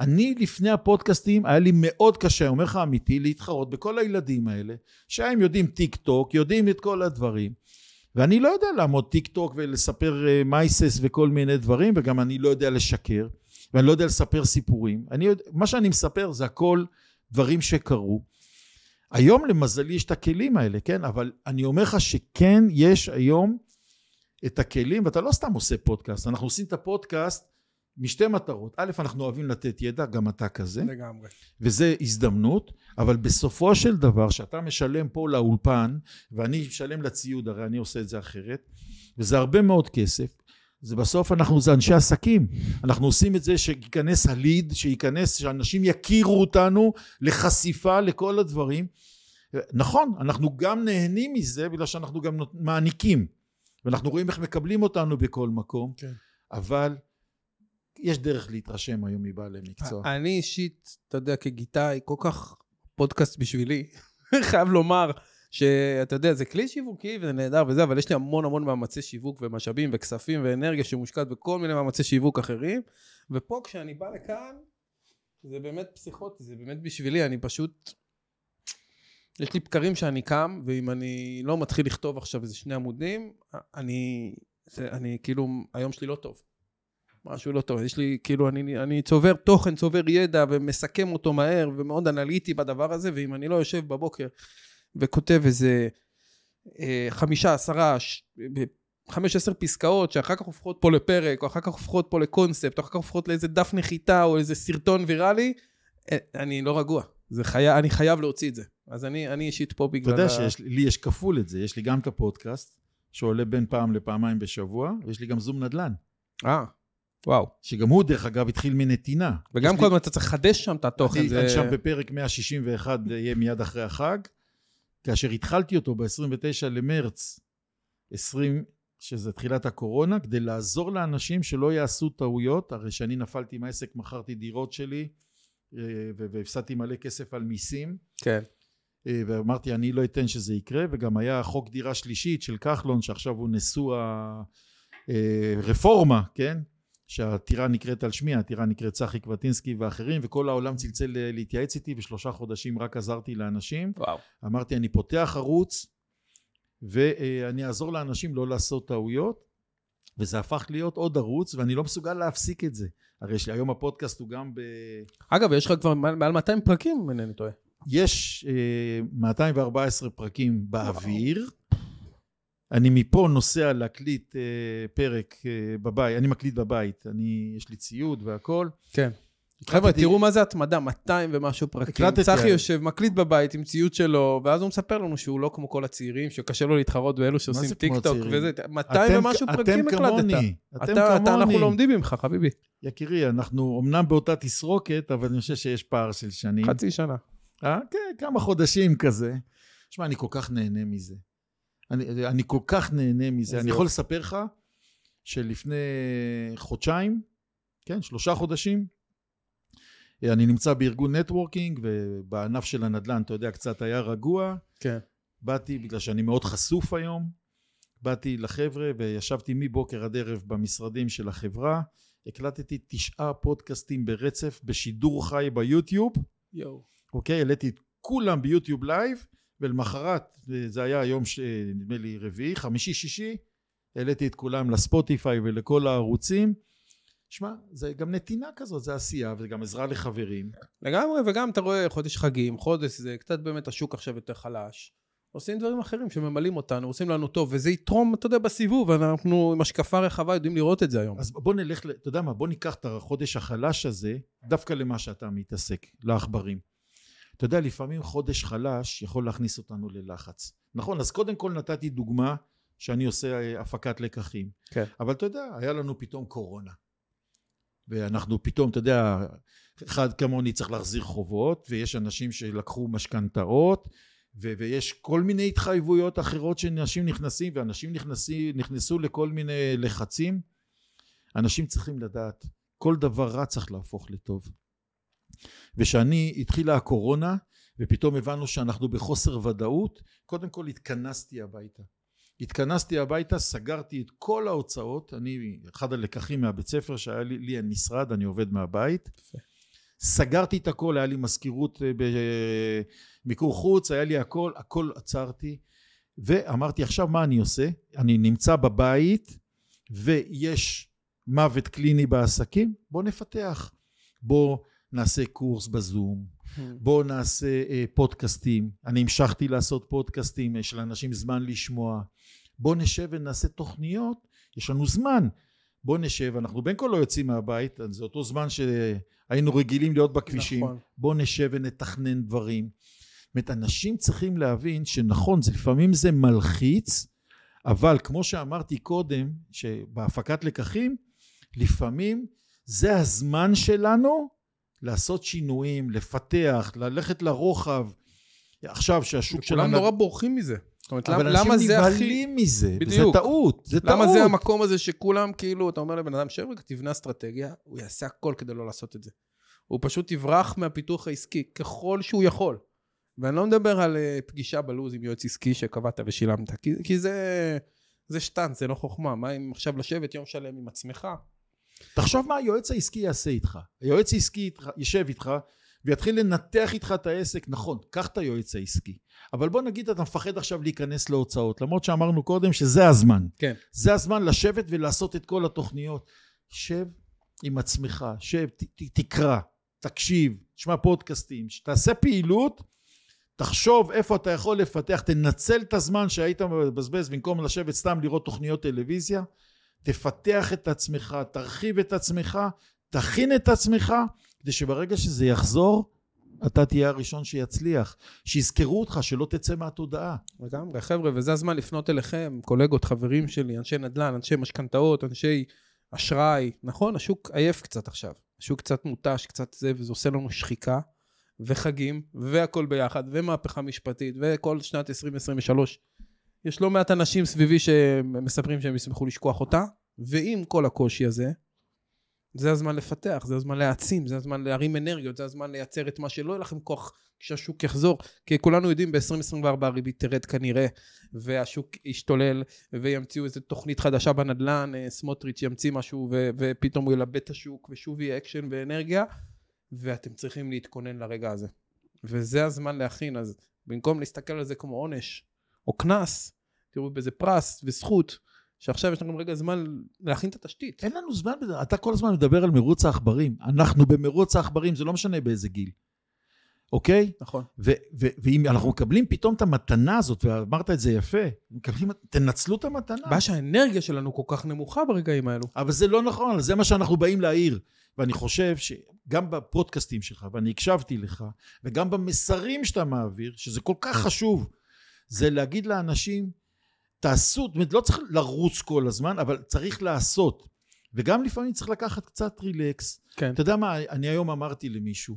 אני לפני הפודקאסטים היה לי מאוד קשה, אומר לך אמיתי, להתחרות בכל הילדים האלה, שהם יודעים טיק טוק, יודעים את כל הדברים. ואני לא יודע לעמוד טיק טוק ולספר uh, מעשיות וכל מיני דברים, וגם אני לא יודע לשקר, ואני לא יודע לספר סיפורים. אני מה שאני מספר זה הכל דברים שקרו. היום למזלי יש את הכלים האלה, כן? אבל אני אומר לך שכן יש היום את הכלים, ואתה לא סתם עושה פודקאסט, אנחנו עושים את הפודקאסט משתי מטרות. א', אנחנו אוהבים לתת ידע, גם אתה כזה. לגמרי. וזה הזדמנות, אבל בסופו של דבר, שאתה משלם פה לאולפן, ואני משלם לציוד, הרי אני עושה את זה אחרת, וזה הרבה מאוד כסף, זה בסוף אנחנו, זה אנשי עסקים. אנחנו עושים את זה שייכנס הליד, שייכנס, שאנשים יכירו אותנו לחשיפה לכל הדברים. נכון, אנחנו גם נהנים מזה, בגלל שאנחנו גם מעניקים. ואנחנו רואים איך מקבלים אותנו בכל מקום, כן. אבל יש דרך להתרשם היום מבעלי מקצוע. אני אישית, אתה יודע, כגיטאי, כל כך פודקאסט בשבילי, חייב לומר שאתה יודע, זה כלי שיווקי וזה נהדר וזה, אבל יש לי המון המון מאמצי שיווק ומשאבים וכספים ואנרגיה שמושקעת בכל מיני מאמצי שיווק אחרים, ופה כשאני בא לכאן, זה באמת פסיכוטי, זה באמת בשבילי, אני פשוט... יש לי בקרים שאני קם, ואם אני לא מתחיל לכתוב עכשיו איזה שני עמודים, אני, אני כאילו, היום שלי לא טוב. משהו לא טוב. יש לי, כאילו, אני, אני צובר תוכן, צובר ידע ומסכם אותו מהר ומאוד אנליטי בדבר הזה, ואם אני לא יושב בבוקר וכותב איזה אה, חמישה, עשרה, חמש עשר פסקאות שאחר כך הופכות פה לפרק, או אחר כך הופכות פה לקונספט, או אחר כך הופכות לאיזה דף נחיתה או איזה סרטון ויראלי, אה, אני לא רגוע. זה חי... אני חייב להוציא את זה. אז אני, אני אישית פה בגלל... אתה יודע שלי יש כפול את זה, יש לי גם את הפודקאסט, שעולה בין פעם לפעמיים בשבוע, ויש לי גם זום נדל"ן. אה. וואו. שגם הוא, דרך אגב, התחיל מנתינה. וגם כל הזמן אתה צריך לחדש שם את התוכן. אני, זה... שם בפרק 161, יהיה מיד אחרי החג. כאשר התחלתי אותו ב-29 למרץ 20, שזה תחילת הקורונה, כדי לעזור לאנשים שלא יעשו טעויות, הרי שאני נפלתי עם העסק, מכרתי דירות שלי אה, והפסדתי מלא כסף על מיסים. כן. אה, ואמרתי אני לא אתן שזה יקרה וגם היה חוק דירה שלישית של כחלון שעכשיו הוא נשוא הרפורמה כן שהעתירה נקראת על שמי העתירה נקראת צחי קבטינסקי ואחרים וכל העולם צלצל להתייעץ איתי ושלושה חודשים רק עזרתי לאנשים וואו. אמרתי אני פותח ערוץ ואני אעזור לאנשים לא לעשות טעויות וזה הפך להיות עוד ערוץ ואני לא מסוגל להפסיק את זה הרי היום הפודקאסט הוא גם ב... אגב יש לך כבר מעל 200 פרקים אם אינני טועה יש uh, 214 פרקים באוויר. אני מפה נוסע להקליט uh, פרק uh, בבית, אני מקליט בבית, אני, יש לי ציוד והכל. כן. חבר'ה, תראו מה זה התמדה, 200 ומשהו פרקים. צחי יושב, מקליט בבית עם ציוד שלו, ואז הוא מספר לנו שהוא לא כמו כל הצעירים, שקשה לו להתחרות באלו שעושים טיק טוק וזה, 200 ומשהו פרקים הקלטת. אתם כמוני, אתם כמוני. אנחנו לומדים ממך, חביבי. יקירי, אנחנו אמנם באותה תסרוקת, אבל אני חושב שיש פער של שנים. חצי שנה. אה? כן, כמה חודשים כזה. שמע, אני כל כך נהנה מזה. אני, אני כל כך נהנה מזה. אני יכול לספר לך שלפני חודשיים, כן, שלושה חודשים, אני נמצא בארגון networking, ובענף של הנדל"ן, אתה יודע, קצת היה רגוע. כן. באתי, בגלל שאני מאוד חשוף היום, באתי לחבר'ה וישבתי מבוקר עד ערב במשרדים של החברה. הקלטתי תשעה פודקאסטים ברצף בשידור חי ביוטיוב. יואו. אוקיי? העליתי את כולם ביוטיוב live, ולמחרת, זה היה היום, נדמה לי רביעי, חמישי, שישי, העליתי את כולם לספוטיפיי ולכל הערוצים. שמע, זה גם נתינה כזאת, זה עשייה וזה גם עזרה לחברים. לגמרי, וגם אתה רואה חודש חגים, חודש זה קצת באמת השוק עכשיו יותר חלש. עושים דברים אחרים שממלאים אותנו, עושים לנו טוב, וזה יתרום, אתה יודע, בסיבוב, אנחנו עם השקפה רחבה יודעים לראות את זה היום. אז בוא נלך, אתה יודע מה, בוא ניקח את החודש החלש הזה, דווקא למה שאתה מתעסק, לעכברים. אתה יודע, לפעמים חודש חלש יכול להכניס אותנו ללחץ. נכון, אז קודם כל נתתי דוגמה שאני עושה אה, הפקת לקחים. כן. אבל אתה יודע, היה לנו פתאום קורונה. ואנחנו פתאום, אתה יודע, אחד כמוני צריך להחזיר חובות, ויש אנשים שלקחו משכנתאות, ויש כל מיני התחייבויות אחרות שאנשים נכנסים, ואנשים נכנסים, נכנסו לכל מיני לחצים. אנשים צריכים לדעת, כל דבר רע צריך להפוך לטוב. ושאני התחילה הקורונה ופתאום הבנו שאנחנו בחוסר ודאות קודם כל התכנסתי הביתה. התכנסתי הביתה סגרתי את כל ההוצאות אני אחד הלקחים מהבית ספר שהיה לי, לי אין משרד אני עובד מהבית. סגרתי את הכל היה לי מזכירות אה, במיקור חוץ היה לי הכל הכל עצרתי. ואמרתי עכשיו מה אני עושה? אני נמצא בבית ויש מוות קליני בעסקים בוא נפתח. בוא נעשה קורס בזום, hmm. בואו נעשה אה, פודקאסטים, אני המשכתי לעשות פודקאסטים, יש לאנשים זמן לשמוע, בואו נשב ונעשה תוכניות, יש לנו זמן, בואו נשב, אנחנו בין כה לא יוצאים מהבית, זה אותו זמן שהיינו רגילים להיות בכבישים, נכון. בואו נשב ונתכנן דברים. זאת אומרת, אנשים צריכים להבין שנכון, זה, לפעמים זה מלחיץ, אבל כמו שאמרתי קודם, שבהפקת לקחים, לפעמים זה הזמן שלנו לעשות שינויים, לפתח, ללכת לרוחב. עכשיו שהשוק שלנו... כולם נורא בורחים מזה. זאת אומרת, אבל למה זה הכי... אנשים נבהלים מזה, בדיוק. וזה טעות, זה למה טעות. למה זה המקום הזה שכולם כאילו, אתה אומר לבן אדם, שב רגע, תבנה אסטרטגיה, הוא יעשה הכל כדי לא לעשות את זה. הוא פשוט יברח מהפיתוח העסקי ככל שהוא יכול. ואני לא מדבר על uh, פגישה בלוז עם יועץ עסקי שקבעת ושילמת, כי, כי זה, זה שטנץ, זה לא חוכמה. מה אם עכשיו לשבת יום שלם עם עצמך? תחשוב מה היועץ העסקי יעשה איתך. היועץ העסקי יישב איתך ויתחיל לנתח איתך את העסק. נכון, קח את היועץ העסקי. אבל בוא נגיד אתה מפחד עכשיו להיכנס להוצאות, למרות שאמרנו קודם שזה הזמן. כן. זה הזמן לשבת ולעשות את כל התוכניות. שב עם עצמך, שב, ת, ת, תקרא, תקשיב, תשמע פודקאסטים, תעשה פעילות, תחשוב איפה אתה יכול לפתח, תנצל את הזמן שהיית מבזבז במקום לשבת סתם לראות תוכניות טלוויזיה. תפתח את עצמך, תרחיב את עצמך, תכין את עצמך, כדי שברגע שזה יחזור, אתה תהיה הראשון שיצליח. שיזכרו אותך, שלא תצא מהתודעה. לגמרי, חבר'ה, וזה הזמן לפנות אליכם, קולגות, חברים שלי, אנשי נדל"ן, אנשי משכנתאות, אנשי אשראי. נכון, השוק עייף קצת עכשיו. השוק קצת מותש, קצת זה, וזה עושה לנו שחיקה. וחגים, והכל ביחד, ומהפכה משפטית, וכל שנת 2023. יש לא מעט אנשים סביבי שמספרים שהם ישמחו לשכוח אותה, ועם כל הקושי הזה, זה הזמן לפתח, זה הזמן להעצים, זה הזמן להרים אנרגיות, זה הזמן לייצר את מה שלא יהיה לכם כוח כשהשוק יחזור. כי כולנו יודעים, ב-2024 הריבית תרד כנראה, והשוק ישתולל, וימציאו איזו תוכנית חדשה בנדל"ן, אה, סמוטריץ' ימציא משהו, ו- ופתאום הוא ילבה את השוק, ושוב יהיה אקשן ואנרגיה, ואתם צריכים להתכונן לרגע הזה. וזה הזמן להכין, אז במקום להסתכל על זה כמו עונש, או קנס, תראו בזה פרס וזכות. שעכשיו יש לכם רגע זמן להכין את התשתית. אין לנו זמן אתה כל הזמן מדבר על מרוץ העכברים. אנחנו במרוץ העכברים, זה לא משנה באיזה גיל. אוקיי? נכון. ו- ו- ואם אנחנו מקבלים פתאום את המתנה הזאת, ואמרת את זה יפה, מקבלים, תנצלו את המתנה. הבעיה שהאנרגיה שלנו כל כך נמוכה ברגעים האלו. אבל זה לא נכון, זה מה שאנחנו באים להעיר. ואני חושב שגם בפודקאסטים שלך, ואני הקשבתי לך, וגם במסרים שאתה מעביר, שזה כל כך חשוב, זה להגיד לאנשים, תעשו, זאת אומרת, לא צריך לרוץ כל הזמן, אבל צריך לעשות. וגם לפעמים צריך לקחת קצת רילקס. כן. אתה יודע מה, אני היום אמרתי למישהו,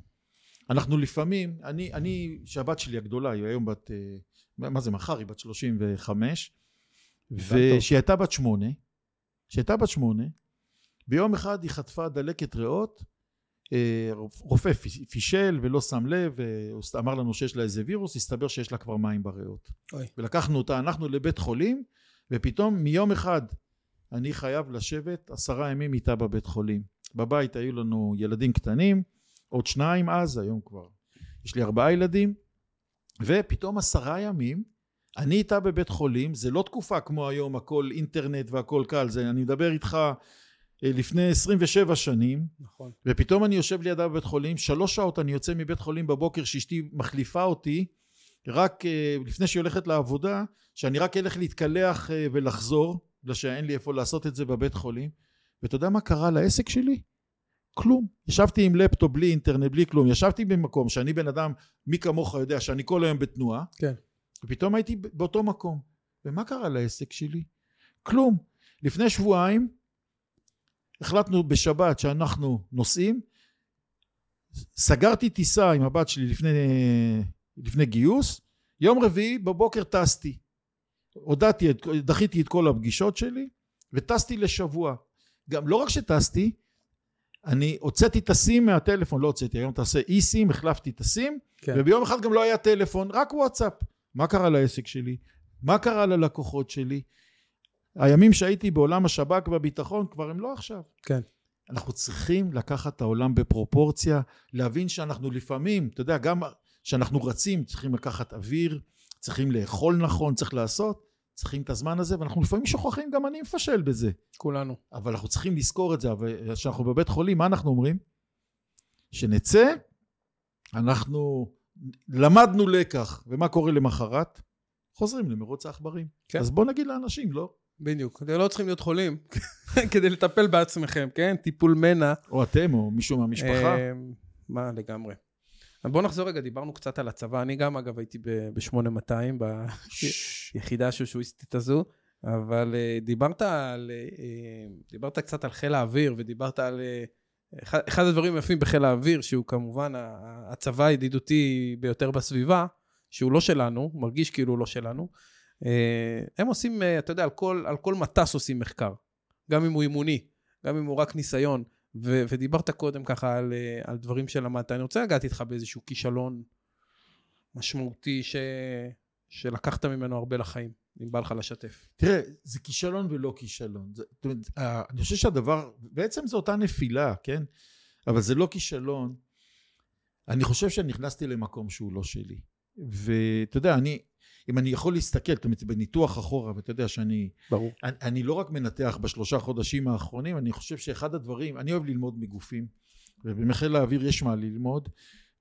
אנחנו לפעמים, אני, אני, שהבת שלי הגדולה, היא היום בת, אה, מה זה מחר, היא בת 35, וכשהיא הייתה בת שמונה, כשהיא הייתה בת שמונה, ביום אחד היא חטפה דלקת ריאות, רופא פישל ולא שם לב, ואמר לנו שיש לה איזה וירוס, הסתבר שיש לה כבר מים בריאות. אוי. ולקחנו אותה, אנחנו לבית חולים, ופתאום מיום אחד אני חייב לשבת עשרה ימים איתה בבית חולים. בבית היו לנו ילדים קטנים, עוד שניים אז, היום כבר יש לי ארבעה ילדים, ופתאום עשרה ימים אני איתה בבית חולים, זה לא תקופה כמו היום, הכל אינטרנט והכל קל, זה אני מדבר איתך אה, לפני 27 שנים, נכון. ופתאום אני יושב לידה בבית חולים, שלוש שעות אני יוצא מבית חולים בבוקר שאשתי מחליפה אותי, רק uh, לפני שהיא הולכת לעבודה, שאני רק אלך להתקלח uh, ולחזור, בגלל שאין לי איפה לעשות את זה בבית חולים, ואתה יודע מה קרה לעסק שלי? כלום. ישבתי עם לפטופ בלי אינטרנט, בלי כלום, ישבתי במקום שאני בן אדם, מי כמוך יודע, שאני כל היום בתנועה, כן. ופתאום הייתי באותו מקום. ומה קרה לעסק שלי? כלום. לפני שבועיים החלטנו בשבת שאנחנו נוסעים, סגרתי טיסה עם הבת שלי לפני, לפני גיוס, יום רביעי בבוקר טסתי. הודעתי, דחיתי את כל הפגישות שלי וטסתי לשבוע. גם לא רק שטסתי, אני הוצאתי את הסים מהטלפון, לא הוצאתי, היום תעשה אי סים, החלפתי את הסים, כן. וביום אחד גם לא היה טלפון, רק וואטסאפ. מה קרה לעסק שלי? מה קרה ללקוחות שלי? הימים שהייתי בעולם השב"כ והביטחון כבר הם לא עכשיו. כן. אנחנו צריכים לקחת את העולם בפרופורציה, להבין שאנחנו לפעמים, אתה יודע, גם כשאנחנו רצים צריכים לקחת אוויר, צריכים לאכול נכון, צריך לעשות, צריכים את הזמן הזה, ואנחנו לפעמים שוכחים, גם אני מפשל בזה. כולנו. אבל אנחנו צריכים לזכור את זה, אבל כשאנחנו בבית חולים, מה אנחנו אומרים? שנצא, אנחנו למדנו לקח, ומה קורה למחרת? חוזרים למרוץ העכברים. כן. אז בוא נגיד לאנשים, לא? בדיוק. אתם לא צריכים להיות חולים כדי לטפל בעצמכם, כן? טיפול מנע. או אתם, או מישהו מהמשפחה. אה, מה, לגמרי. בואו נחזור רגע, דיברנו קצת על הצבא. אני גם, אגב, הייתי ב-8200, ביחידה השושואיסטית הזו, אבל אה, דיברת על... אה, דיברת קצת על חיל האוויר, ודיברת על... אה, אחד, הדברים היפים בחיל האוויר, שהוא כמובן הצבא הידידותי ביותר בסביבה, שהוא לא שלנו, מרגיש כאילו הוא לא שלנו. אה, הם עושים, אה, אתה יודע, על כל, על כל מטס עושים מחקר. גם אם הוא אימוני, גם אם הוא רק ניסיון. ו- ודיברת קודם ככה על, אה, על דברים שלמדת. אני רוצה לגעת איתך באיזשהו כישלון משמעותי ש... שלקחת ממנו הרבה לחיים, אם בא לך לשתף. תראה, זה כישלון ולא כישלון. זה, זאת אומרת, אני חושב שהדבר, בעצם זו אותה נפילה, כן? אבל זה לא כישלון. אני חושב שנכנסתי למקום שהוא לא שלי. ואתה יודע, אני, אם אני יכול להסתכל, זאת אומרת, בניתוח אחורה, ואתה יודע שאני, ברור. אני, אני לא רק מנתח בשלושה חודשים האחרונים, אני חושב שאחד הדברים, אני אוהב ללמוד מגופים, ובחיל האוויר יש מה ללמוד,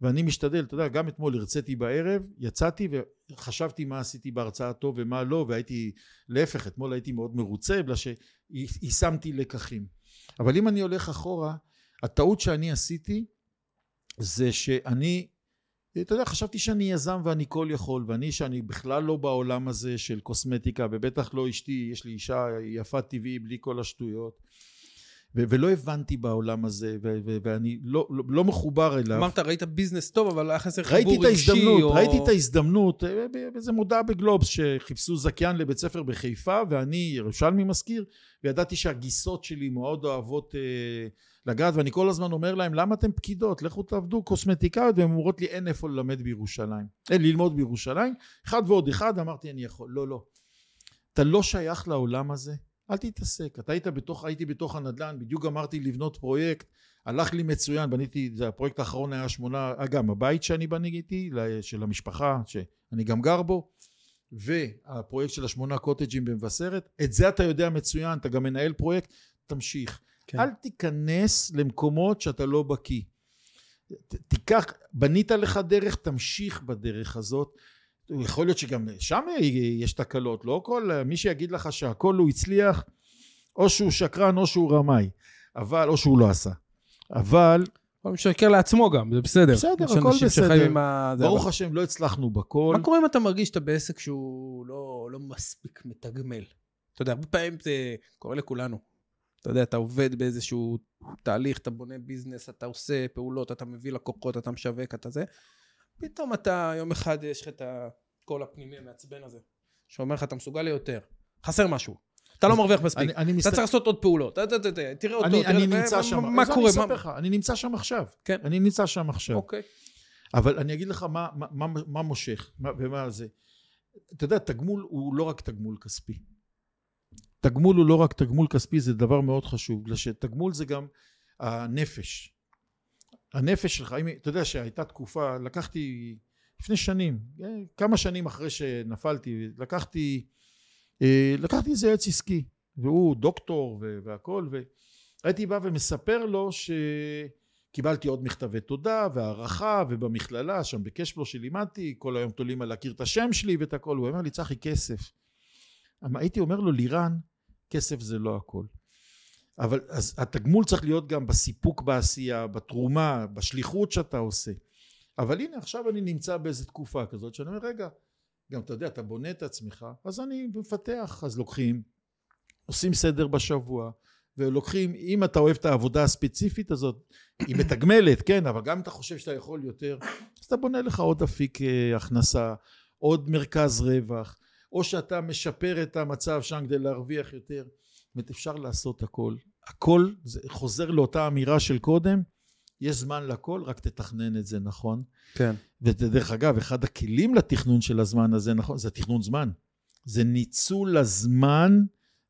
ואני משתדל, אתה יודע, גם אתמול הרציתי בערב, יצאתי וחשבתי מה עשיתי בהרצאה טוב ומה לא, והייתי, להפך, אתמול הייתי מאוד מרוצה, בגלל שיישמתי לקחים. אבל אם אני הולך אחורה, הטעות שאני עשיתי, זה שאני, אתה יודע, חשבתי שאני יזם ואני כל יכול, ואני שאני בכלל לא בעולם הזה של קוסמטיקה, ובטח לא אשתי, יש לי אישה יפה טבעי בלי כל השטויות. ולא הבנתי בעולם הזה, ואני לא, לא, לא מחובר אליו. אמרת, ראית ביזנס טוב, אבל היה חסר ראיתי חיבור את רגשי, ההזדמנות, או... ראיתי את ההזדמנות, אה, באיזה מודעה בגלובס שחיפשו זכיין לבית ספר בחיפה ואני ירושלמי מזכיר וידעתי שהגיסות שלי מאוד אוהבות אה, לגעת ואני כל הזמן אומר להם למה אתם פקידות? לכו תעבדו קוסמטיקאיות. והן אומרות לי אין איפה ללמד בירושלים. אין ללמוד בירושלים? אחד ועוד אחד אמרתי אני יכול. לא לא. אתה לא שייך לעולם הזה אל תתעסק. אתה היית בתוך הייתי בתוך הנדל"ן בדיוק גמרתי לבנות פרויקט. הלך לי מצוין בניתי זה הפרויקט האחרון היה שמונה גם הבית שאני בניתי של המשפחה שאני גם גר בו והפרויקט של השמונה קוטג'ים במבשרת. את זה אתה יודע מצוין אתה גם מנהל פרויקט. תמשיך. כן. אל תיכנס למקומות שאתה לא בקיא. תיקח בנית לך דרך תמשיך בדרך הזאת יכול להיות שגם שם יש תקלות לא כל מי שיגיד לך שהכל הוא הצליח או שהוא שקרן או שהוא רמאי אבל או שהוא לא עשה אבל הוא משקר לעצמו גם, זה בסדר. בסדר, הכל בסדר. ה... ברוך השם לא הצלחנו בכל מה קורה אם אתה מרגיש שאתה בעסק שהוא לא, לא מספיק מתגמל? אתה יודע, הרבה פעמים זה קורה לכולנו. אתה יודע, אתה עובד באיזשהו תהליך, אתה בונה ביזנס, אתה עושה פעולות, אתה מביא לקוחות, אתה משווק, אתה זה. פתאום אתה, יום אחד יש לך את הקול הפנימי המעצבן הזה, שאומר לך, אתה מסוגל ליותר. חסר משהו. אתה לא מרוויח מספיק. אני, אני אתה צריך לעשות עוד פעולות. תראה אותו, אני, תראה... אני נמצא שם, מה קורה? אני אספר לך, אני נמצא שם עכשיו, כן. אני נמצא שם עכשיו, אוקיי. אבל אני אגיד לך מה, מה, מה, מה מושך, מה, ומה זה, אתה יודע, תגמול הוא לא רק תגמול כספי, תגמול הוא לא רק תגמול כספי, זה דבר מאוד חשוב, בגלל שתגמול זה גם הנפש, הנפש שלך, אם, אתה יודע שהייתה תקופה, לקחתי לפני שנים, אה, כמה שנים אחרי שנפלתי, לקחתי, אה, לקחתי איזה עץ עסקי, והוא דוקטור ו- והכל, והייתי בא ומספר לו שקיבלתי עוד מכתבי תודה והערכה, ובמכללה, שם בקשפלו שלימדתי, כל היום תולים על להכיר את השם שלי ואת הכל, הוא אומר לי, צחי, כסף. אבל הייתי אומר לו, לירן, כסף זה לא הכל. אבל אז התגמול צריך להיות גם בסיפוק בעשייה, בתרומה, בשליחות שאתה עושה. אבל הנה עכשיו אני נמצא באיזו תקופה כזאת שאני אומר רגע גם אתה יודע אתה בונה את עצמך אז אני מפתח אז לוקחים עושים סדר בשבוע ולוקחים אם אתה אוהב את העבודה הספציפית הזאת היא מתגמלת כן אבל גם אם אתה חושב שאתה יכול יותר אז אתה בונה לך עוד אפיק אה, הכנסה עוד מרכז רווח או שאתה משפר את המצב שם כדי להרוויח יותר אומרת אפשר לעשות הכל. הכל זה חוזר לאותה אמירה של קודם יש זמן לכל רק תתכנן את זה נכון. כן. ודרך אגב אחד הכלים לתכנון של הזמן הזה נכון זה תכנון זמן. זה ניצול הזמן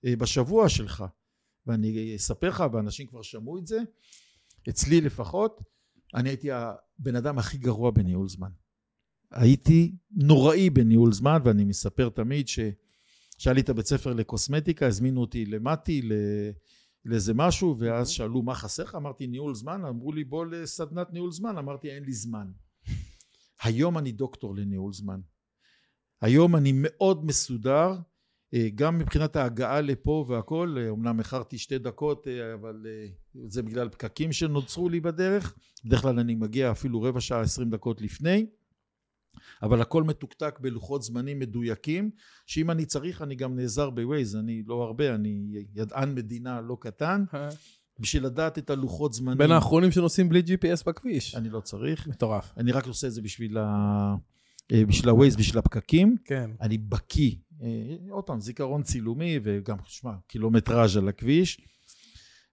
אה, בשבוע שלך. ואני אספר לך ואנשים כבר שמעו את זה אצלי לפחות אני הייתי הבן אדם הכי גרוע בניהול זמן. הייתי נוראי בניהול זמן ואני מספר תמיד שהיה לי את הבית ספר לקוסמטיקה הזמינו אותי למטי. לאיזה משהו ואז שאלו מה חסר לך? אמרתי ניהול זמן. אמרו לי בוא לסדנת ניהול זמן. אמרתי אין לי זמן. היום אני דוקטור לניהול זמן. היום אני מאוד מסודר אה, גם מבחינת ההגעה לפה והכל אה, אמנם איחרתי שתי דקות אה, אבל זה בגלל פקקים שנוצרו לי בדרך. בדרך כלל אני מגיע אפילו רבע שעה עשרים דקות לפני אבל הכל מתוקתק בלוחות זמנים מדויקים שאם אני צריך אני גם נעזר בווייז אני לא הרבה אני ידען מדינה לא קטן בשביל לדעת את הלוחות זמנים בין האחרונים שנוסעים בלי GPS בכביש. אני לא צריך מטורף. אני רק עושה את זה בשביל, ה... אה, בשביל הווייז, בשביל הפקקים. כן. אני בקיא. אה, עוד פעם, זיכרון צילומי וגם, שמע, קילומטראז' על הכביש.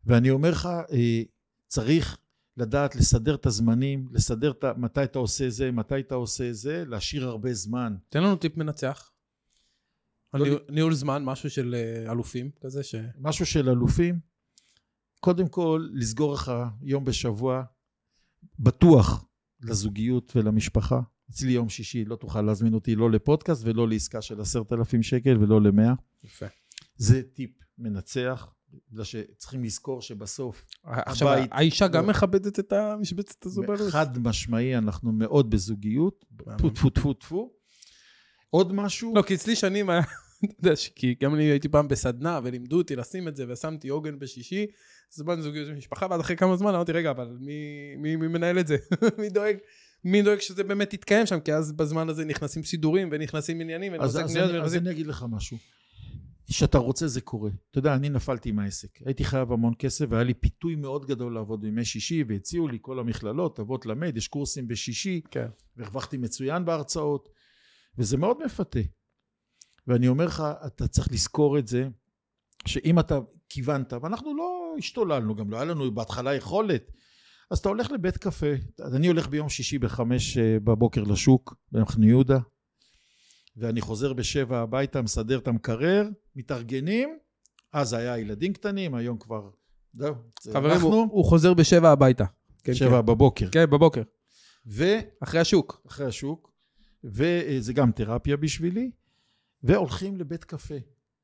ואני אומר לך, אה, צריך לדעת לסדר את הזמנים, לסדר את. מתי אתה עושה זה, מתי אתה עושה זה, להשאיר הרבה זמן. תן לנו טיפ מנצח. לא ניהול- ניהול זמן, משהו של אה, אלופים כזה ש... משהו של אלופים, קודם כל, לסגור לך יום בשבוע בטוח לזוגיות ולמשפחה. אצלי יום שישי לא תוכל להזמין אותי לא לפודקאסט ולא לעסקה של עשרת אלפים שקל ולא למאה. יפה. זה טיפ מנצח, בגלל שצריכים לזכור שבסוף, עכשיו, הבית- האישה גם. מכבדת את המשבצת הזו בלו"ז? חד משמעי, אנחנו מאוד בזוגיות. טפו טפו טפו טפו. עוד משהו, לא, כי אצלי שנים היה, אתה יודע, ש- כי גם אני הייתי פעם בסדנה ולימדו אותי לשים את זה ושמתי עוגן בשישי, זמן זוגיות ומשפחה, ואז אחרי כמה זמן אמרתי, רגע, אבל מי- מי מי מנהל את זה? מי דואג? מי דואג שזה באמת יתקיים שם? כי אז בזמן הזה נכנסים סידורים ונכנסים עניינים ונכנסים אז, קניות אני, אז ונכנסים... אני אגיד לך משהו. שאתה רוצה זה קורה. אתה יודע, אני נפלתי עם העסק. הייתי חייב המון כסף והיה לי פיתוי מאוד גדול לעבוד בימי שישי והציעו לי כל המכללות, תבוא תלמד, יש קורסים בשישי, כן. והרווחתי מצוין בהרצאות, וזה מאוד מפתה. ואני אומר לך, אתה צריך לזכור את זה, שאם אתה כיוונת, ואנחנו לא השתוללנו, גם לא היה לנו בהתחלה יכולת, אז אתה הולך לבית קפה, אני הולך ביום שישי בחמש אה, בבוקר לשוק, במחנה יהודה, ואני חוזר בשבע הביתה, מסדר את המקרר, מתארגנים, אז היה ילדים קטנים, היום כבר, זהו, זה חברים, אנחנו, הוא, הוא חוזר בשבע הביתה. כן, שבע בבוקר. כן, בבוקר. ואחרי אחרי השוק. השוק, וזה גם תרפיה בשבילי, והולכים לבית קפה.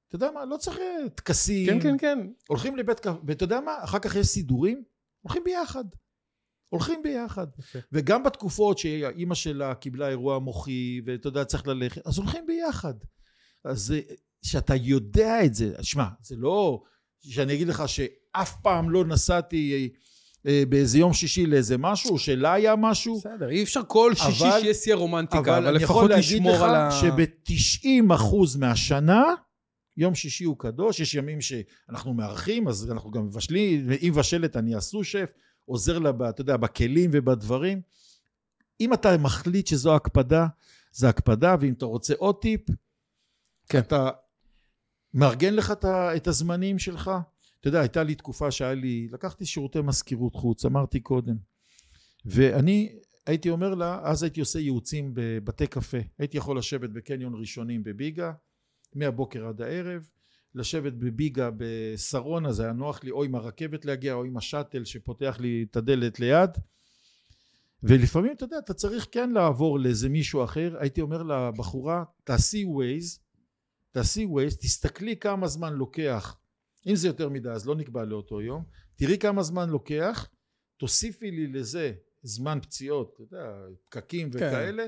אתה יודע מה, לא צריך אה, טקסים. כן, כן, כן. הולכים לבית קפה, ואתה יודע מה, אחר כך יש סידורים, הולכים ביחד. הולכים ביחד. יפה. וגם בתקופות שאימא שלה קיבלה אירוע מוחי, ואתה יודע, צריך ללכת, אז הולכים ביחד. אז זה- שאתה יודע את זה, שמע, זה לא שאני אגיד לך שאף פעם לא נסעתי אה, באיזה יום שישי לאיזה משהו, שלה היה משהו, בסדר, אי אפשר כל שישי אבל- שיהיה שיא הרומנטיקה, אבל אבל אני יכול לפחות להגיד לשמור לך על ה... שב-90 אחוז מהשנה, יום שישי הוא קדוש, יש ימים שאנחנו מארחים, אז אנחנו גם מבשלים, ואם מבשלת אני אסו שף, עוזר לה, אתה יודע, בכלים ובדברים. אם אתה מחליט שזו הקפדה, זה הקפדה, ואם אתה רוצה עוד טיפ, כן. אתה מארגן לך את הזמנים שלך. אתה יודע, הייתה לי תקופה שהיה לי, לקחתי שירותי מזכירות חוץ, אמרתי קודם. ואני הייתי אומר לה, אז הייתי עושה ייעוצים בבתי קפה. הייתי יכול לשבת בקניון ראשונים בביגה, מהבוקר עד הערב, לשבת בביגה בשרונה, זה היה נוח לי, או עם הרכבת להגיע, או עם השאטל שפותח לי את הדלת ליד. ולפעמים, אתה יודע, אתה צריך כן לעבור לאיזה מישהו אחר. הייתי אומר לבחורה, תעשי ווייז, תעשי ווייז, תסתכלי כמה זמן לוקח. אם זה יותר מדי, אז לא נקבע לאותו יום. תראי כמה זמן לוקח, תוסיפי לי לזה זמן פציעות, אתה יודע, פקקים כן. וכאלה,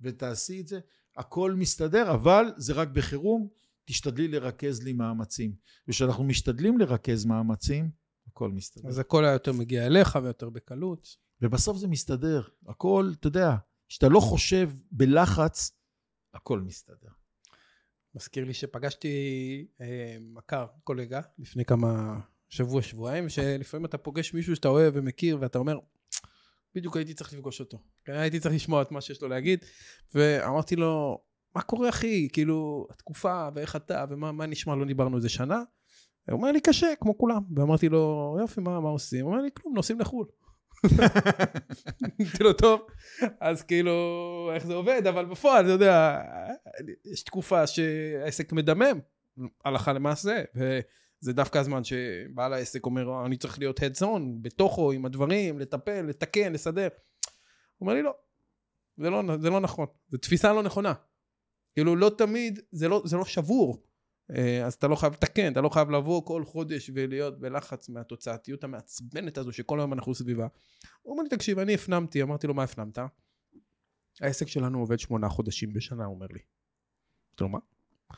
ותעשי את זה. הכל מסתדר, אבל זה רק בחירום, תשתדלי לרכז לי מאמצים. וכשאנחנו משתדלים לרכז מאמצים, הכל מסתדר. אז הכל היה יותר מגיע אליך ויותר בקלות. ובסוף זה מסתדר. הכל, אתה יודע, כשאתה לא חושב בלחץ, הכל מסתדר. מזכיר לי שפגשתי אה, מכר, קולגה, לפני כמה שבוע, שבועיים, שלפעמים אתה פוגש מישהו שאתה אוהב ומכיר, ואתה אומר, בדיוק הייתי צריך לפגוש אותו. כן, הייתי צריך לשמוע את מה שיש לו להגיד, ואמרתי לו, מה קורה אחי? כאילו, התקופה, ואיך אתה, ומה מה נשמע, לא דיברנו איזה שנה? הוא אומר לי, קשה, כמו כולם. ואמרתי לו, יופי, מה, מה עושים? הוא אומר לי, כלום, נוסעים לחו"ל. אמרתי לו, טוב, אז כאילו, איך זה עובד? אבל בפועל, אתה יודע, יש תקופה שהעסק מדמם, הלכה למעשה, וזה דווקא הזמן שבעל העסק אומר, אני צריך להיות head zone, בתוכו, עם הדברים, לטפל, לתקן, לסדר. הוא אומר לי, לא, זה לא, זה לא נכון, זו תפיסה לא נכונה. כאילו, לא תמיד, זה לא, זה לא שבור. אה, אז אתה לא חייב לתקן, אתה לא חייב לבוא כל חודש ולהיות בלחץ מהתוצאתיות המעצבנת הזו שכל היום אנחנו סביבה. הוא אומר לי, תקשיב, אני הפנמתי, אמרתי לו, מה הפנמת? העסק שלנו עובד שמונה חודשים בשנה, הוא אומר לי. אמרתי לו, מה?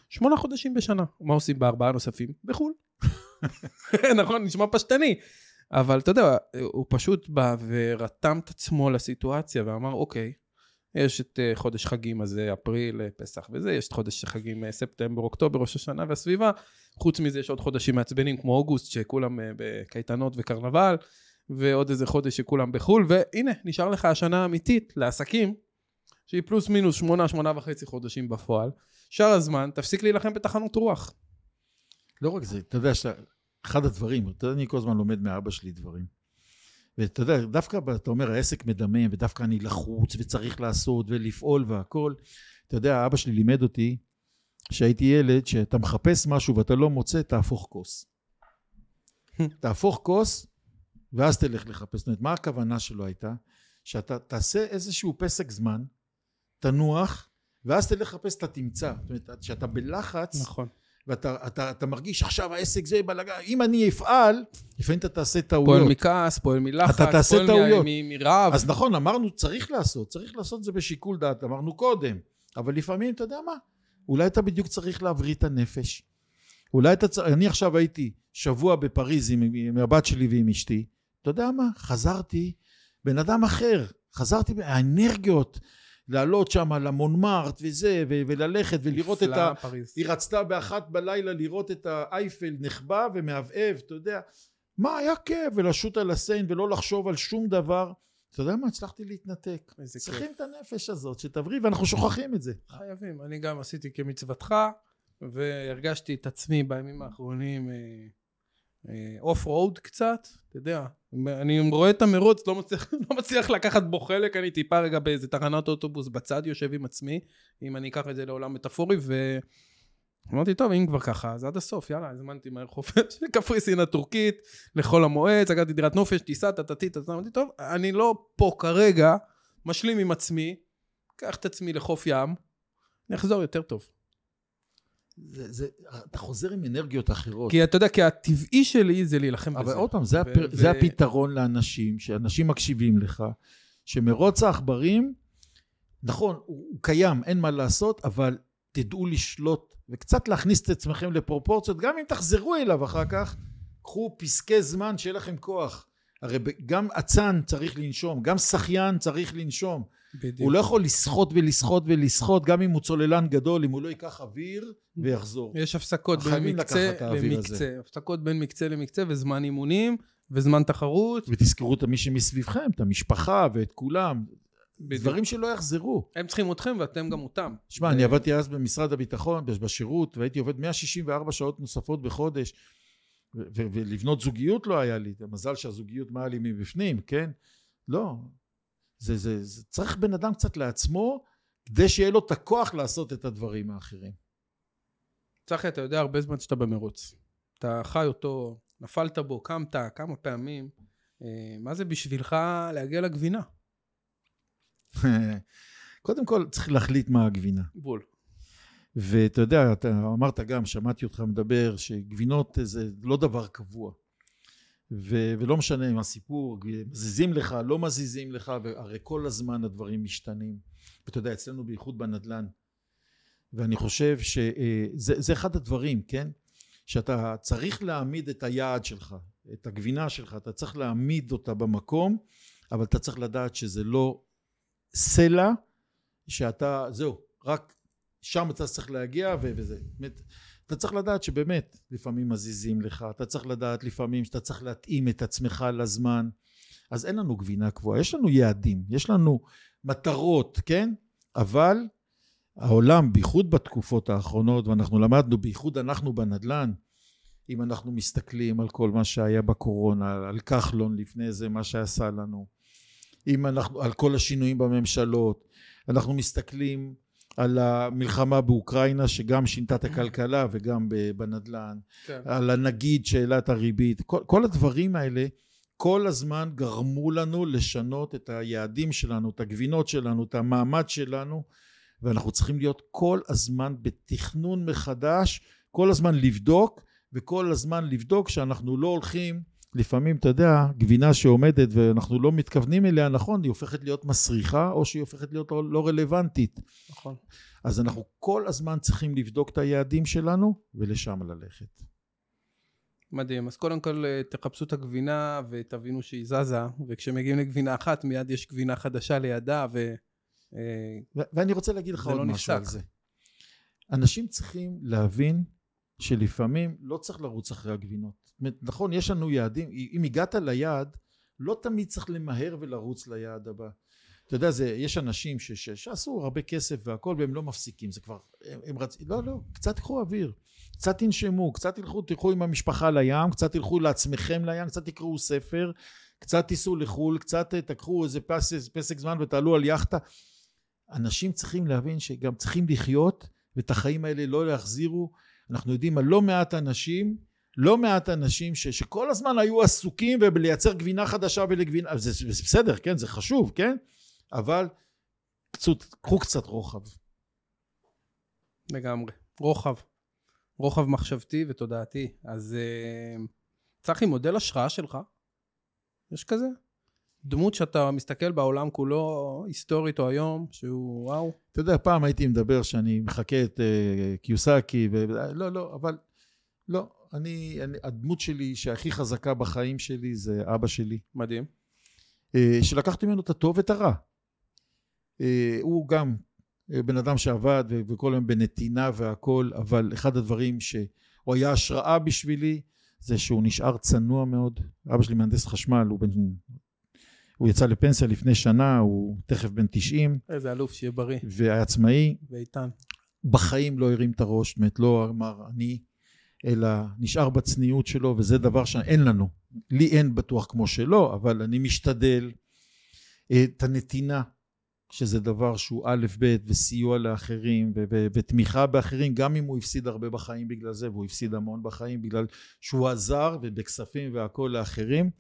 שמונה חודשים בשנה. מה עושים בארבעה נוספים? בחו"ל. נכון, נשמע פשטני. אבל אתה יודע, הוא פשוט בא ורתם את עצמו לסיטואציה ואמר, אוקיי, יש את אה, חודש חגים הזה, אפריל, אה, פסח וזה, יש את חודש חגים אה, ספטמבר, אוקטובר, ראש השנה והסביבה. חוץ מזה יש עוד חודשים מעצבנים כמו אוגוסט, שכולם בקייטנות וקרנבל, ועוד איזה חודש שכולם בחו"ל, והנה, נשאר לך השנה האמיתית לעסקים, שהיא פלוס מינוס שמונה, שמונה וחצי חודשים בפועל. שאר הזמן, תפסיק להילחם בתחנות רוח. לא רק זה, אתה יודע שאתה, אחד הדברים, אתה יודע, אני כל הזמן לומד מאבא שלי דברים. ואתה יודע, דווקא אתה אומר, העסק מדמם, ודווקא אני לחוץ, וצריך לעשות, ולפעול והכל. אתה יודע, אבא שלי לימד אותי, כשהייתי ילד, שאתה מחפש משהו ואתה לא מוצא, תהפוך כוס. תהפוך כוס, ואז תלך לחפש. זאת אומרת, מה הכוונה שלו הייתה? שאתה תעשה איזשהו פסק זמן, תנוח, ואז תלך לחפש, אתה תמצא. זאת אומרת, כשאתה בלחץ, נכון. ואתה אתה, אתה מרגיש עכשיו העסק זה בלאגן, אם אני אפעל, לפעמים אתה תעשה פועל טעויות. מכעס, פועל מלחץ, אתה תעשה פועל טעויות. מרעב. אז נכון, אמרנו, צריך לעשות, צריך לעשות את זה בשיקול דעת, אמרנו קודם, אבל לפעמים, אתה יודע מה, אולי אתה בדיוק צריך להבריא את הנפש. אולי אתה צריך, אני עכשיו הייתי שבוע בפריז עם, עם הבת שלי ועם אשתי, אתה יודע מה, חזרתי בן אדם אחר, חזרתי, האנרגיות, לעלות שם למונמרט וזה, ו- וללכת ולראות את ה... פריז. היא רצתה באחת בלילה לראות את האייפל נחבא ומהבהב, אתה יודע. מה, היה כיף, ולשוט על הסיין ולא לחשוב על שום דבר. אתה יודע מה, הצלחתי להתנתק. איזה כיף. צריכים את הנפש הזאת, שתבריא, ואנחנו שוכחים את זה. חייבים. אני גם עשיתי כמצוותך, והרגשתי את עצמי בימים האחרונים off-road קצת, אתה יודע. אני רואה את המרוץ, לא מצליח, לא מצליח לקחת בו חלק, אני טיפה רגע באיזה תחנת אוטובוס בצד, יושב עם עצמי, אם אני אקח את זה לעולם מטאפורי, ו... אמרתי, טוב, אם כבר ככה, אז עד הסוף, יאללה, הזמנתי מהר חופש לקפריסין הטורקית, לחול המועד, סגרתי דירת נופש, טיסה, טטטי, טטטי, אמרתי, טוב, אני לא פה כרגע, משלים עם עצמי, קח את עצמי לחוף ים, אני אחזור יותר טוב. זה, זה, אתה חוזר עם אנרגיות אחרות. כי אתה יודע, כי הטבעי שלי זה להילחם אבל בזה. עוד פעם, זה, הפר... ו- זה הפתרון לאנשים, שאנשים מקשיבים לך, שמרוץ העכברים, נכון, הוא, הוא קיים, אין מה לעשות, אבל תדעו לשלוט וקצת להכניס את עצמכם לפרופורציות, גם אם תחזרו אליו אחר כך, קחו פסקי זמן שיהיה לכם כוח. הרי גם אצן צריך לנשום, גם שחיין צריך לנשום. בדיוק. הוא לא יכול לשחות ולשחות ולשחות, גם אם הוא צוללן גדול, אם הוא לא ייקח אוויר ויחזור. יש הפסקות בין מקצה למקצה. הפסקות בין מקצה למקצה וזמן אימונים וזמן תחרות. ותזכרו את מי שמסביבכם, את המשפחה ואת כולם. בדיוק. דברים שלא יחזרו. הם צריכים אתכם ואתם גם אותם. שמע, אני עבדתי אז במשרד הביטחון, בשירות, והייתי עובד 164 שעות נוספות בחודש, ולבנות זוגיות לא היה לי. מזל שהזוגיות מה לי מבפנים, כן? לא. זה, זה, זה צריך בן אדם קצת לעצמו, כדי שיהיה לו את הכוח לעשות את הדברים האחרים. צחי, אתה יודע הרבה זמן שאתה במרוץ. אתה חי אותו, נפלת בו, קמת כמה פעמים. אה, מה זה בשבילך להגיע לגבינה? קודם כל, צריך להחליט מה הגבינה. בול. ואתה יודע, אתה אמרת גם, שמעתי אותך מדבר, שגבינות זה לא דבר קבוע. ו- ולא משנה אם הסיפור, מזיזים לך, לא מזיזים לך, והרי כל הזמן הדברים משתנים. ואתה יודע, אצלנו בייחוד בנדל"ן. ואני חושב שזה זה אחד הדברים, כן? שאתה צריך להעמיד את היעד שלך, את הגבינה שלך, אתה צריך להעמיד אותה במקום, אבל אתה צריך לדעת שזה לא סלע, שאתה, זהו, רק שם אתה צריך להגיע וזה. באמת, אתה צריך לדעת שבאמת לפעמים מזיזים לך, אתה צריך לדעת לפעמים שאתה צריך להתאים את עצמך לזמן. אז אין לנו גבינה קבועה, יש לנו יעדים, יש לנו מטרות, כן? אבל העולם, בייחוד בתקופות האחרונות, ואנחנו למדנו, בייחוד אנחנו בנדל"ן, אם אנחנו מסתכלים על כל מה שהיה בקורונה, על כחלון לפני זה, מה שעשה לנו, אם אנחנו, על כל השינויים בממשלות, אנחנו מסתכלים על המלחמה באוקראינה שגם שינתה את הכלכלה וגם בנדל"ן, כן. על הנגיד שהעלה את הריבית, כל, כל הדברים האלה כל הזמן גרמו לנו לשנות את היעדים שלנו, את הגבינות שלנו, את המעמד שלנו, ואנחנו צריכים להיות כל הזמן בתכנון מחדש, כל הזמן לבדוק, וכל הזמן לבדוק שאנחנו לא הולכים, לפעמים אתה יודע, גבינה שעומדת ואנחנו לא מתכוונים אליה נכון, היא הופכת להיות מסריחה, או שהיא הופכת להיות לא, לא רלוונטית. נכון. אז אנחנו כל הזמן צריכים לבדוק את היעדים שלנו, ולשם ללכת. מדהים. אז קודם כל אה, תחפשו את הגבינה ותבינו שהיא זזה, וכשמגיעים לגבינה אחת מיד יש גבינה חדשה לידה, ו... אה, ו- ואני רוצה להגיד לך עוד לא משהו על נפסק. זה. אנשים צריכים להבין שלפעמים לא צריך לרוץ אחרי הגבינות. זאת אומרת, נכון, יש לנו יעדים, אם הגעת ליעד, לא תמיד צריך למהר ולרוץ ליעד הבא. אתה יודע, זה, יש אנשים ש, ש, שעשו הרבה כסף והכל, והם לא מפסיקים, זה כבר, הם, הם רצ... לא, לא, קצת קחו אוויר, קצת תנשמו, קצת תלכו, תלכו עם המשפחה לים, קצת תלכו לעצמכם לים, קצת תקראו ספר, קצת תיסעו לחו"ל, קצת אה, תקחו איזה פס, פסק זמן ותעלו על יאכטה. אנשים צריכים להבין שגם צריכים לחיות, ואת החיים האלה לא להחזירו. אנחנו יודעים על לא מעט אנשים, לא מעט אנשים ש, שכל הזמן היו עסוקים ולייצר גבינה חדשה ולגבינה, זה, זה בסדר, כן, זה חשוב, כן? אבל קצות, קחו קצת רוחב. לגמרי. רוחב. רוחב מחשבתי ותודעתי. אז אה, צחי, מודל השראה שלך? יש כזה? דמות שאתה מסתכל בעולם כולו, היסטורית או היום, שהוא וואו. אתה יודע, פעם הייתי מדבר שאני מחקה את uh, קיוסקי, ו... לא, לא, אבל לא, אני, אני, הדמות שלי שהכי חזקה בחיים שלי זה אבא שלי, מדהים. uh, שלקחתי ממנו את הטוב ואת הרע. אה, הוא גם אה, בן אדם שעבד ו- וכל היום בנתינה והכל, אבל אחד הדברים שהוא היה השראה בשבילי, זה שהוא נשאר צנוע מאוד. אבא שלי מהנדס חשמל, הוא בן... הוא יצא לפנסיה לפני שנה, הוא תכף בן 90, איזה אלוף, שיהיה בריא ועצמאי, ואיתן. בחיים לא הרים את הראש, זאת אומרת לא אמר אני, אלא נשאר בצניעות שלו, וזה דבר שאין לנו. לי אין בטוח כמו שלו, אבל אני משתדל. אה, את הנתינה, שזה דבר שהוא א' ב' וסיוע לאחרים ו- ו- ותמיכה באחרים, גם אם הוא הפסיד הרבה בחיים בגלל זה, והוא הפסיד המון בחיים בגלל שהוא עזר ובכספים והכל לאחרים.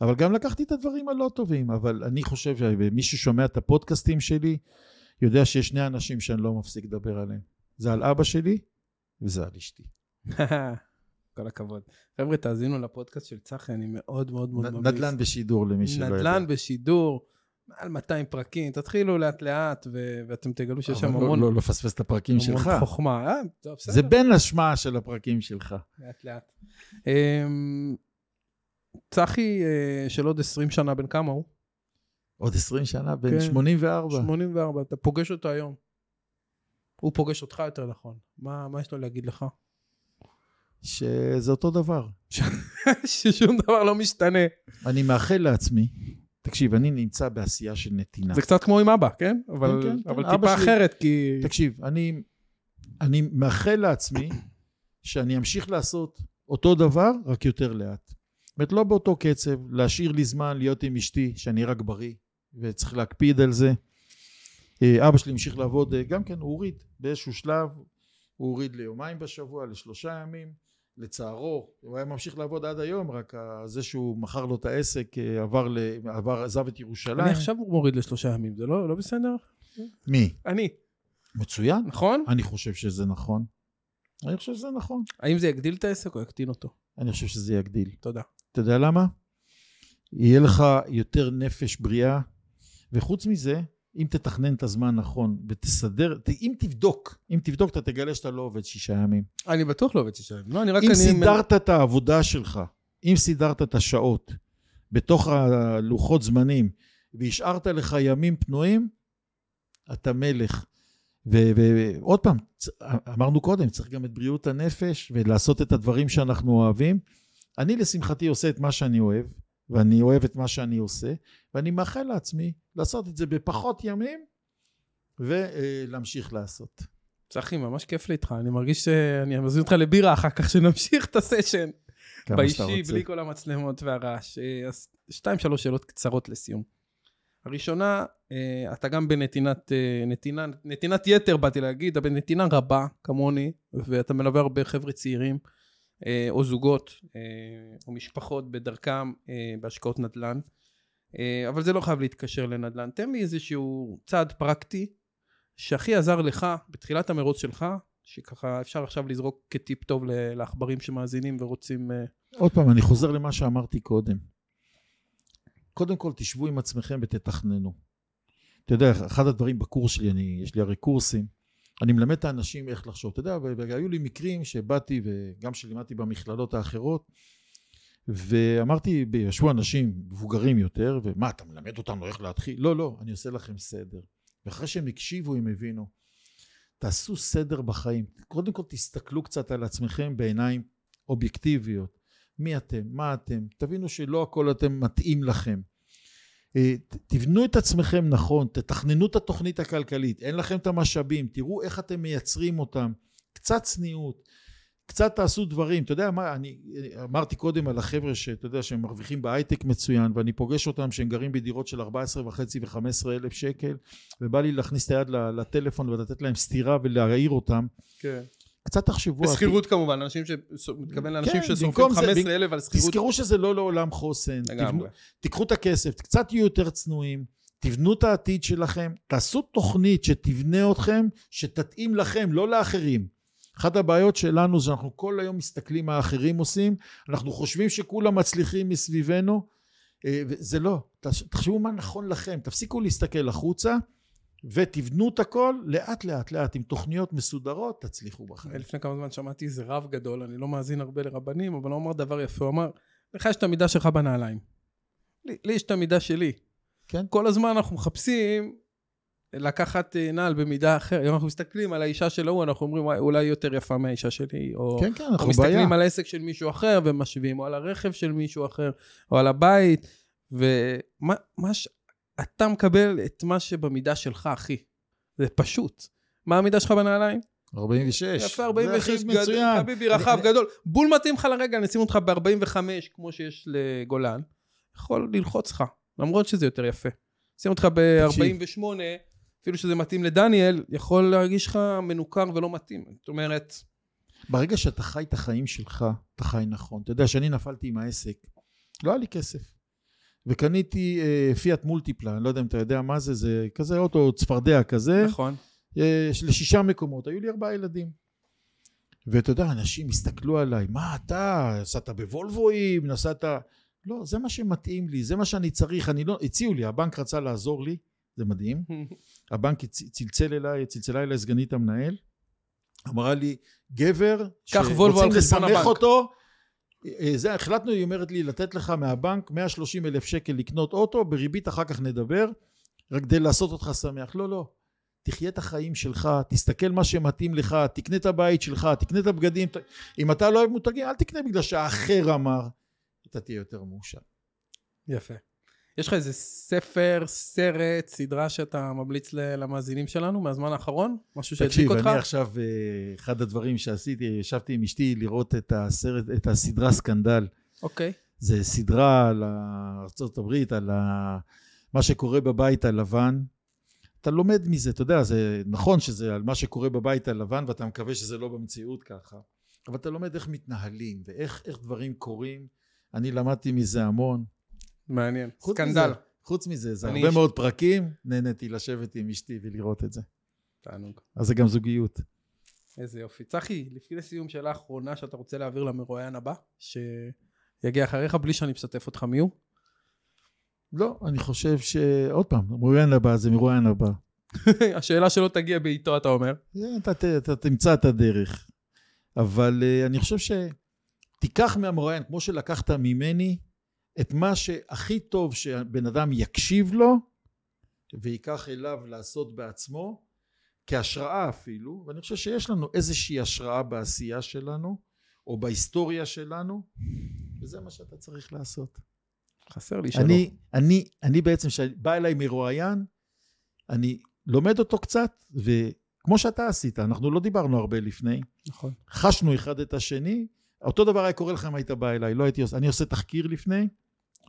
אבל גם לקחתי את הדברים הלא טובים, אבל אני חושב שמי ששומע את הפודקאסטים שלי, יודע שיש שני אנשים שאני לא מפסיק לדבר עליהם. זה על אבא שלי וזה על אשתי. כל הכבוד. חבר'ה, תאזינו לפודקאסט של צחי, אני מאוד מאוד מאוד נ- נדל"ן בשידור למי שלא יודע. נדל"ן בשידור, מעל 200 פרקים, תתחילו לאט לאט, ו- ואתם תגלו שיש שם אבל המון לא, לא לפספס את הפרקים המון שלך. חוכמה. אה, טוב, בסדר. זה בין השמעה של הפרקים שלך. לאט לאט. צחי אה, של עוד 20 שנה, בן כמה הוא? עוד 20 שנה, בן כן. 84. 84, אתה פוגש אותו היום. הוא פוגש אותך יותר נכון. מה מה יש לו להגיד לך? שזה אותו דבר. ששום דבר לא משתנה. אני מאחל לעצמי, תקשיב, אני נמצא בעשייה של נתינה. זה קצת כמו עם אבא, כן? אבל כן, כן. אבל אבא טיפה שלי- אחרת, כי... תקשיב, אני, אני מאחל לעצמי שאני אמשיך לעשות אותו דבר, רק יותר לאט. זאת אומרת, לא באותו קצב, להשאיר לי זמן להיות עם אשתי, שאני רק בריא, וצריך להקפיד על זה. אה, אבא שלי המשיך לעבוד, אה, גם כן, הוא הוריד באיזשהו שלב, הוא הוריד ליומיים בשבוע, לשלושה ימים. לצערו, הוא היה ממשיך לעבוד עד היום, רק זה שהוא מכר לו את העסק, אה, עבר, ל... עבר עזב את ירושלים. אני עכשיו מוריד לשלושה ימים, זה לא לא בסדר? מי? אני, מצוין. נכון? אני חושב שזה נכון. אני חושב שזה נכון. האם זה יגדיל את העסק או יקטין אותו? אני חושב שזה יגדיל. תודה. אתה יודע למה? יהיה לך יותר נפש בריאה, וחוץ מזה, אם תתכנן את הזמן נכון ותסדר, אם תבדוק, אם תבדוק אתה תגלה שאתה לא עובד שישה ימים. אני בטוח לא עובד שישה ימים. לא, אני רק... אם אני- סידרת את העבודה שלך, אם סידרת את השעות בתוך הלוחות זמנים והשארת לך ימים פנויים, אתה מלך. ועוד פעם, אמרנו קודם, צריך גם את בריאות הנפש ולעשות את הדברים שאנחנו אוהבים. אני לשמחתי עושה את מה שאני אוהב, ואני אוהב את מה שאני עושה, ואני מאחל לעצמי לעשות את זה בפחות ימים ולהמשיך לעשות. צחי, ממש כיף לי איתך. אני מרגיש שאני מזמין אותך לבירה אחר כך, שנמשיך את הסשן. באישי. בלי כל המצלמות והרעש. אה, אז שתיים, שלוש שאלות קצרות לסיום. הראשונה, אה, אתה גם בנתינת אה, נתינה, נתינת יתר, באתי להגיד, אתה בנתינה רבה, כמוני, ואתה מלווה הרבה חבר'ה צעירים, או זוגות, אה, או משפחות בדרכם אה, בהשקעות נדל"ן. אה, אבל זה לא חייב להתקשר לנדל"ן. תן לי איזשהו צעד פרקטי שהכי עזר לך בתחילת המרוץ שלך, שככה אפשר עכשיו לזרוק כטיפ טוב לעכברים שמאזינים ורוצים... אה, עוד פעם, אני חוזר למה שאמרתי קודם. קודם כל, תשבו עם עצמכם ותתכננו. אתה יודע, אחד הדברים בקורס שלי, אני, יש לי הרי קורסים, אני מלמד את האנשים איך לחשוב. אתה יודע, והיו לי מקרים שבאתי, וגם שלימדתי במכללות האחרות, ואמרתי, ישבו אנשים מבוגרים יותר, ומה, אתה מלמד אותנו איך להתחיל? לא, לא, אני עושה לכם סדר. ואחרי שהם הקשיבו, הם הבינו. תעשו סדר בחיים. קודם כל, תסתכלו קצת על עצמכם בעיניים אובייקטיביות. מי אתם? מה אתם? תבינו שלא הכל אתם מתאים לכם. אה, תבנו את עצמכם נכון, תתכננו את התוכנית הכלכלית, אין לכם את המשאבים, תראו איך אתם מייצרים אותם, קצת צניעות, קצת תעשו דברים, אתה יודע מה, אני אמרתי קודם על החבר'ה שאתה יודע שהם מרוויחים בהייטק מצוין ואני פוגש אותם שהם גרים בדירות של 14 וחצי ו-15 אלף שקל ובא לי להכניס את היד לטלפון ולתת להם סטירה ולהעיר אותם, כן. קצת תחשבו, בשכירות כמובן, אנשים ש... מתכוון לאנשים כן, ששורפים במקום זה- 15,000 על שכירות. תזכרו שזה לא לעולם חוסן. תבנו- תיקחו את הכסף, קצת תהיו יותר צנועים, תבנו את העתיד שלכם, תעשו תוכנית שתבנה אתכם, שתתאים לכם, לא לאחרים. אחת הבעיות שלנו זה שאנחנו כל היום מסתכלים מה האחרים עושים, אנחנו חושבים שכולם מצליחים מסביבנו, אה, וזה לא. תחשבו מה נכון לכם, תפסיקו להסתכל החוצה, ותבנו את הכל לאט לאט לאט, עם תוכניות מסודרות, תצליחו בחיים. לפני כמה זמן שמעתי איזה רב גדול, אני לא מאזין הרבה לרבנים, אבל הוא אמר דבר יפה, הוא אמר, לך יש את המידה שלך בנעליים. לי, לי יש את המידה שלי. כן. כל הזמן אנחנו מחפשים לקחת אה, נעל במידה אחרת. אם אנחנו מסתכלים על האישה של ההוא, אנחנו אומרים, "וואי, אולי היא יותר יפה מהאישה שלי, או... כן, כן, או אנחנו מסתכלים בעיה. על העסק של מישהו אחר ומשווים, או על הרכב של מישהו אחר, או על הבית, ומה מה ש... אתה מקבל את מה שבמידה שלך, אחי. זה פשוט. מה המידה שלך בנעליים? 46. יפה, 46, זה הכי גדול, מצוין. חביבי, רחב, אני- גדול. בול מתאים לך לרגע, נשים אותך ב-45, כמו שיש לגולן. יכול ללחוץ לך, למרות שזה יותר יפה. שים אותך ב-48, אפילו שזה מתאים לדניאל, יכול להרגיש לך מנוכר ולא מתאים. זאת אומרת, ברגע שאתה חי את החיים שלך, אתה חי נכון. אתה יודע, כשאני נפלתי עם העסק, לא היה לי כסף. וקניתי אה, פיאט מולטיפלה, אני לא יודע אם אתה יודע מה זה, זה כזה אוטו צפרדע כזה, נכון. אה, לשישה מקומות, היו לי ארבעה ילדים. ואתה יודע, אנשים הסתכלו עליי, מה אתה, נסעת בוולבואים, נסעת... לא, זה מה שמתאים לי, זה מה שאני צריך, אני לא... הציעו לי, הבנק רצה לעזור לי, זה מדהים. הבנק צלצל אליי, צלצלה אליי סגנית המנהל, אמרה לי, גבר, שרוצים לשמח הבנק." אותו, זה, החלטנו, היא אומרת לי, לתת לך מהבנק 130 אלף שקל לקנות אוטו, בריבית אחר כך נדבר, רק כדי לעשות אותך שמח. לא, לא. תחיה את החיים שלך, תסתכל מה שמתאים לך, תקנה את הבית שלך, תקנה את הבגדים. ת- אם אתה לא אוהב מותגים, אל תקנה בגלל שהאחר אמר. אתה תהיה יותר מאושר. יפה. יש לך איזה ספר, סרט, סדרה שאתה ממליץ למאזינים שלנו מהזמן האחרון? משהו שהדליק תקשיב, אותך? אני עכשיו, אה, אחד הדברים שעשיתי, ישבתי עם אשתי לראות את הסרט, את הסדרה סקנדל. אוקיי. זה סדרה על ארה"ב, על ה... מה שקורה בבית הלבן. אתה לומד מזה, אתה יודע, זה נכון שזה על מה שקורה בבית הלבן, ואתה מקווה שזה לא במציאות ככה, אבל אתה לומד איך מתנהלים ואיך איך דברים קורים. אני למדתי מזה המון. מעניין. חוץ סקנדל. מזה, חוץ מזה, זה הרבה איש- מאוד פרקים, נהניתי לשבת עם אשתי ולראות את זה. תענוג. אז זה גם זוגיות. איזה יופי. צחי, לפני לסיום, שאלה אחרונה שאתה רוצה להעביר למרואיין הבא, שיגיע אחריך בלי שאני משתף אותך מי הוא? לא, אני חושב ש... עוד פעם, מרואיין הבא זה מרואיין הבא. השאלה שלא תגיע בעיתו, אתה אומר. זה, אתה, תמצא את הדרך. אבל uh, אני חושב שתיקח מהמרואיין, כמו שלקחת ממני, את מה שהכי טוב שבן אדם יקשיב לו, וייקח אליו לעשות בעצמו, כהשראה אפילו, ואני חושב שיש לנו איזושהי השראה בעשייה שלנו, או בהיסטוריה שלנו, וזה מה שאתה צריך לעשות. חסר לי שלא. אני, אני, אני בעצם, כשבא אליי מרואיין, אני לומד אותו קצת, וכמו שאתה עשית, אנחנו לא דיברנו הרבה לפני, נכון. חשנו אחד את השני, אותו דבר היה קורה לך אם היית בא אליי, לא הייתי אני עושה תחקיר לפני,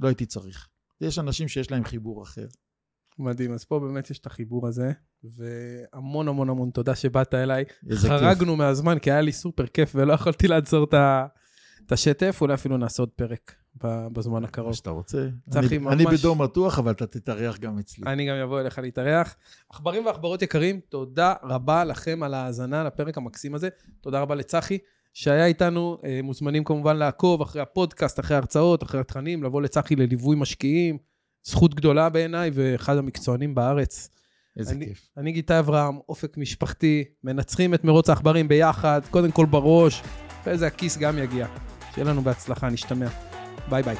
לא הייתי צריך. יש אנשים שיש להם חיבור אחר. מדהים. אז פה באמת יש את החיבור הזה, והמון המון המון תודה שבאת אליי. איזה כיף. חרגנו מהזמן, כי היה לי סופר כיף ולא יכולתי לעצור את ה- את השטף, אולי אפילו נעשה עוד פרק בזמן מה הקרוב. שאתה רוצה. צחי, אני, אני ממש- בדום מתוח, אבל אתה תתארח גם אצלי. אני גם אבוא אליך להתארח. עכברים ועכברות יקרים, תודה רבה לכם על ההאזנה לפרק המקסים הזה. תודה רבה לצחי, שהיה איתנו. אה, מוזמנים כמובן לעקוב אחרי הפודקאסט, אחרי ההרצאות, אחרי התכנים, לבוא לצחי לליווי משקיעים. זכות גדולה בעיניי, ואחד המקצוענים בארץ. איזה אני- כיף. אני גיטה אברהם, אופק משפחתי, מנצחים את מרוץ העכברים ביחד, קודם כל בראש, ואיזה הכיס גם יגיע. שיהיה לנו בהצלחה, נשתמע. ביי ביי.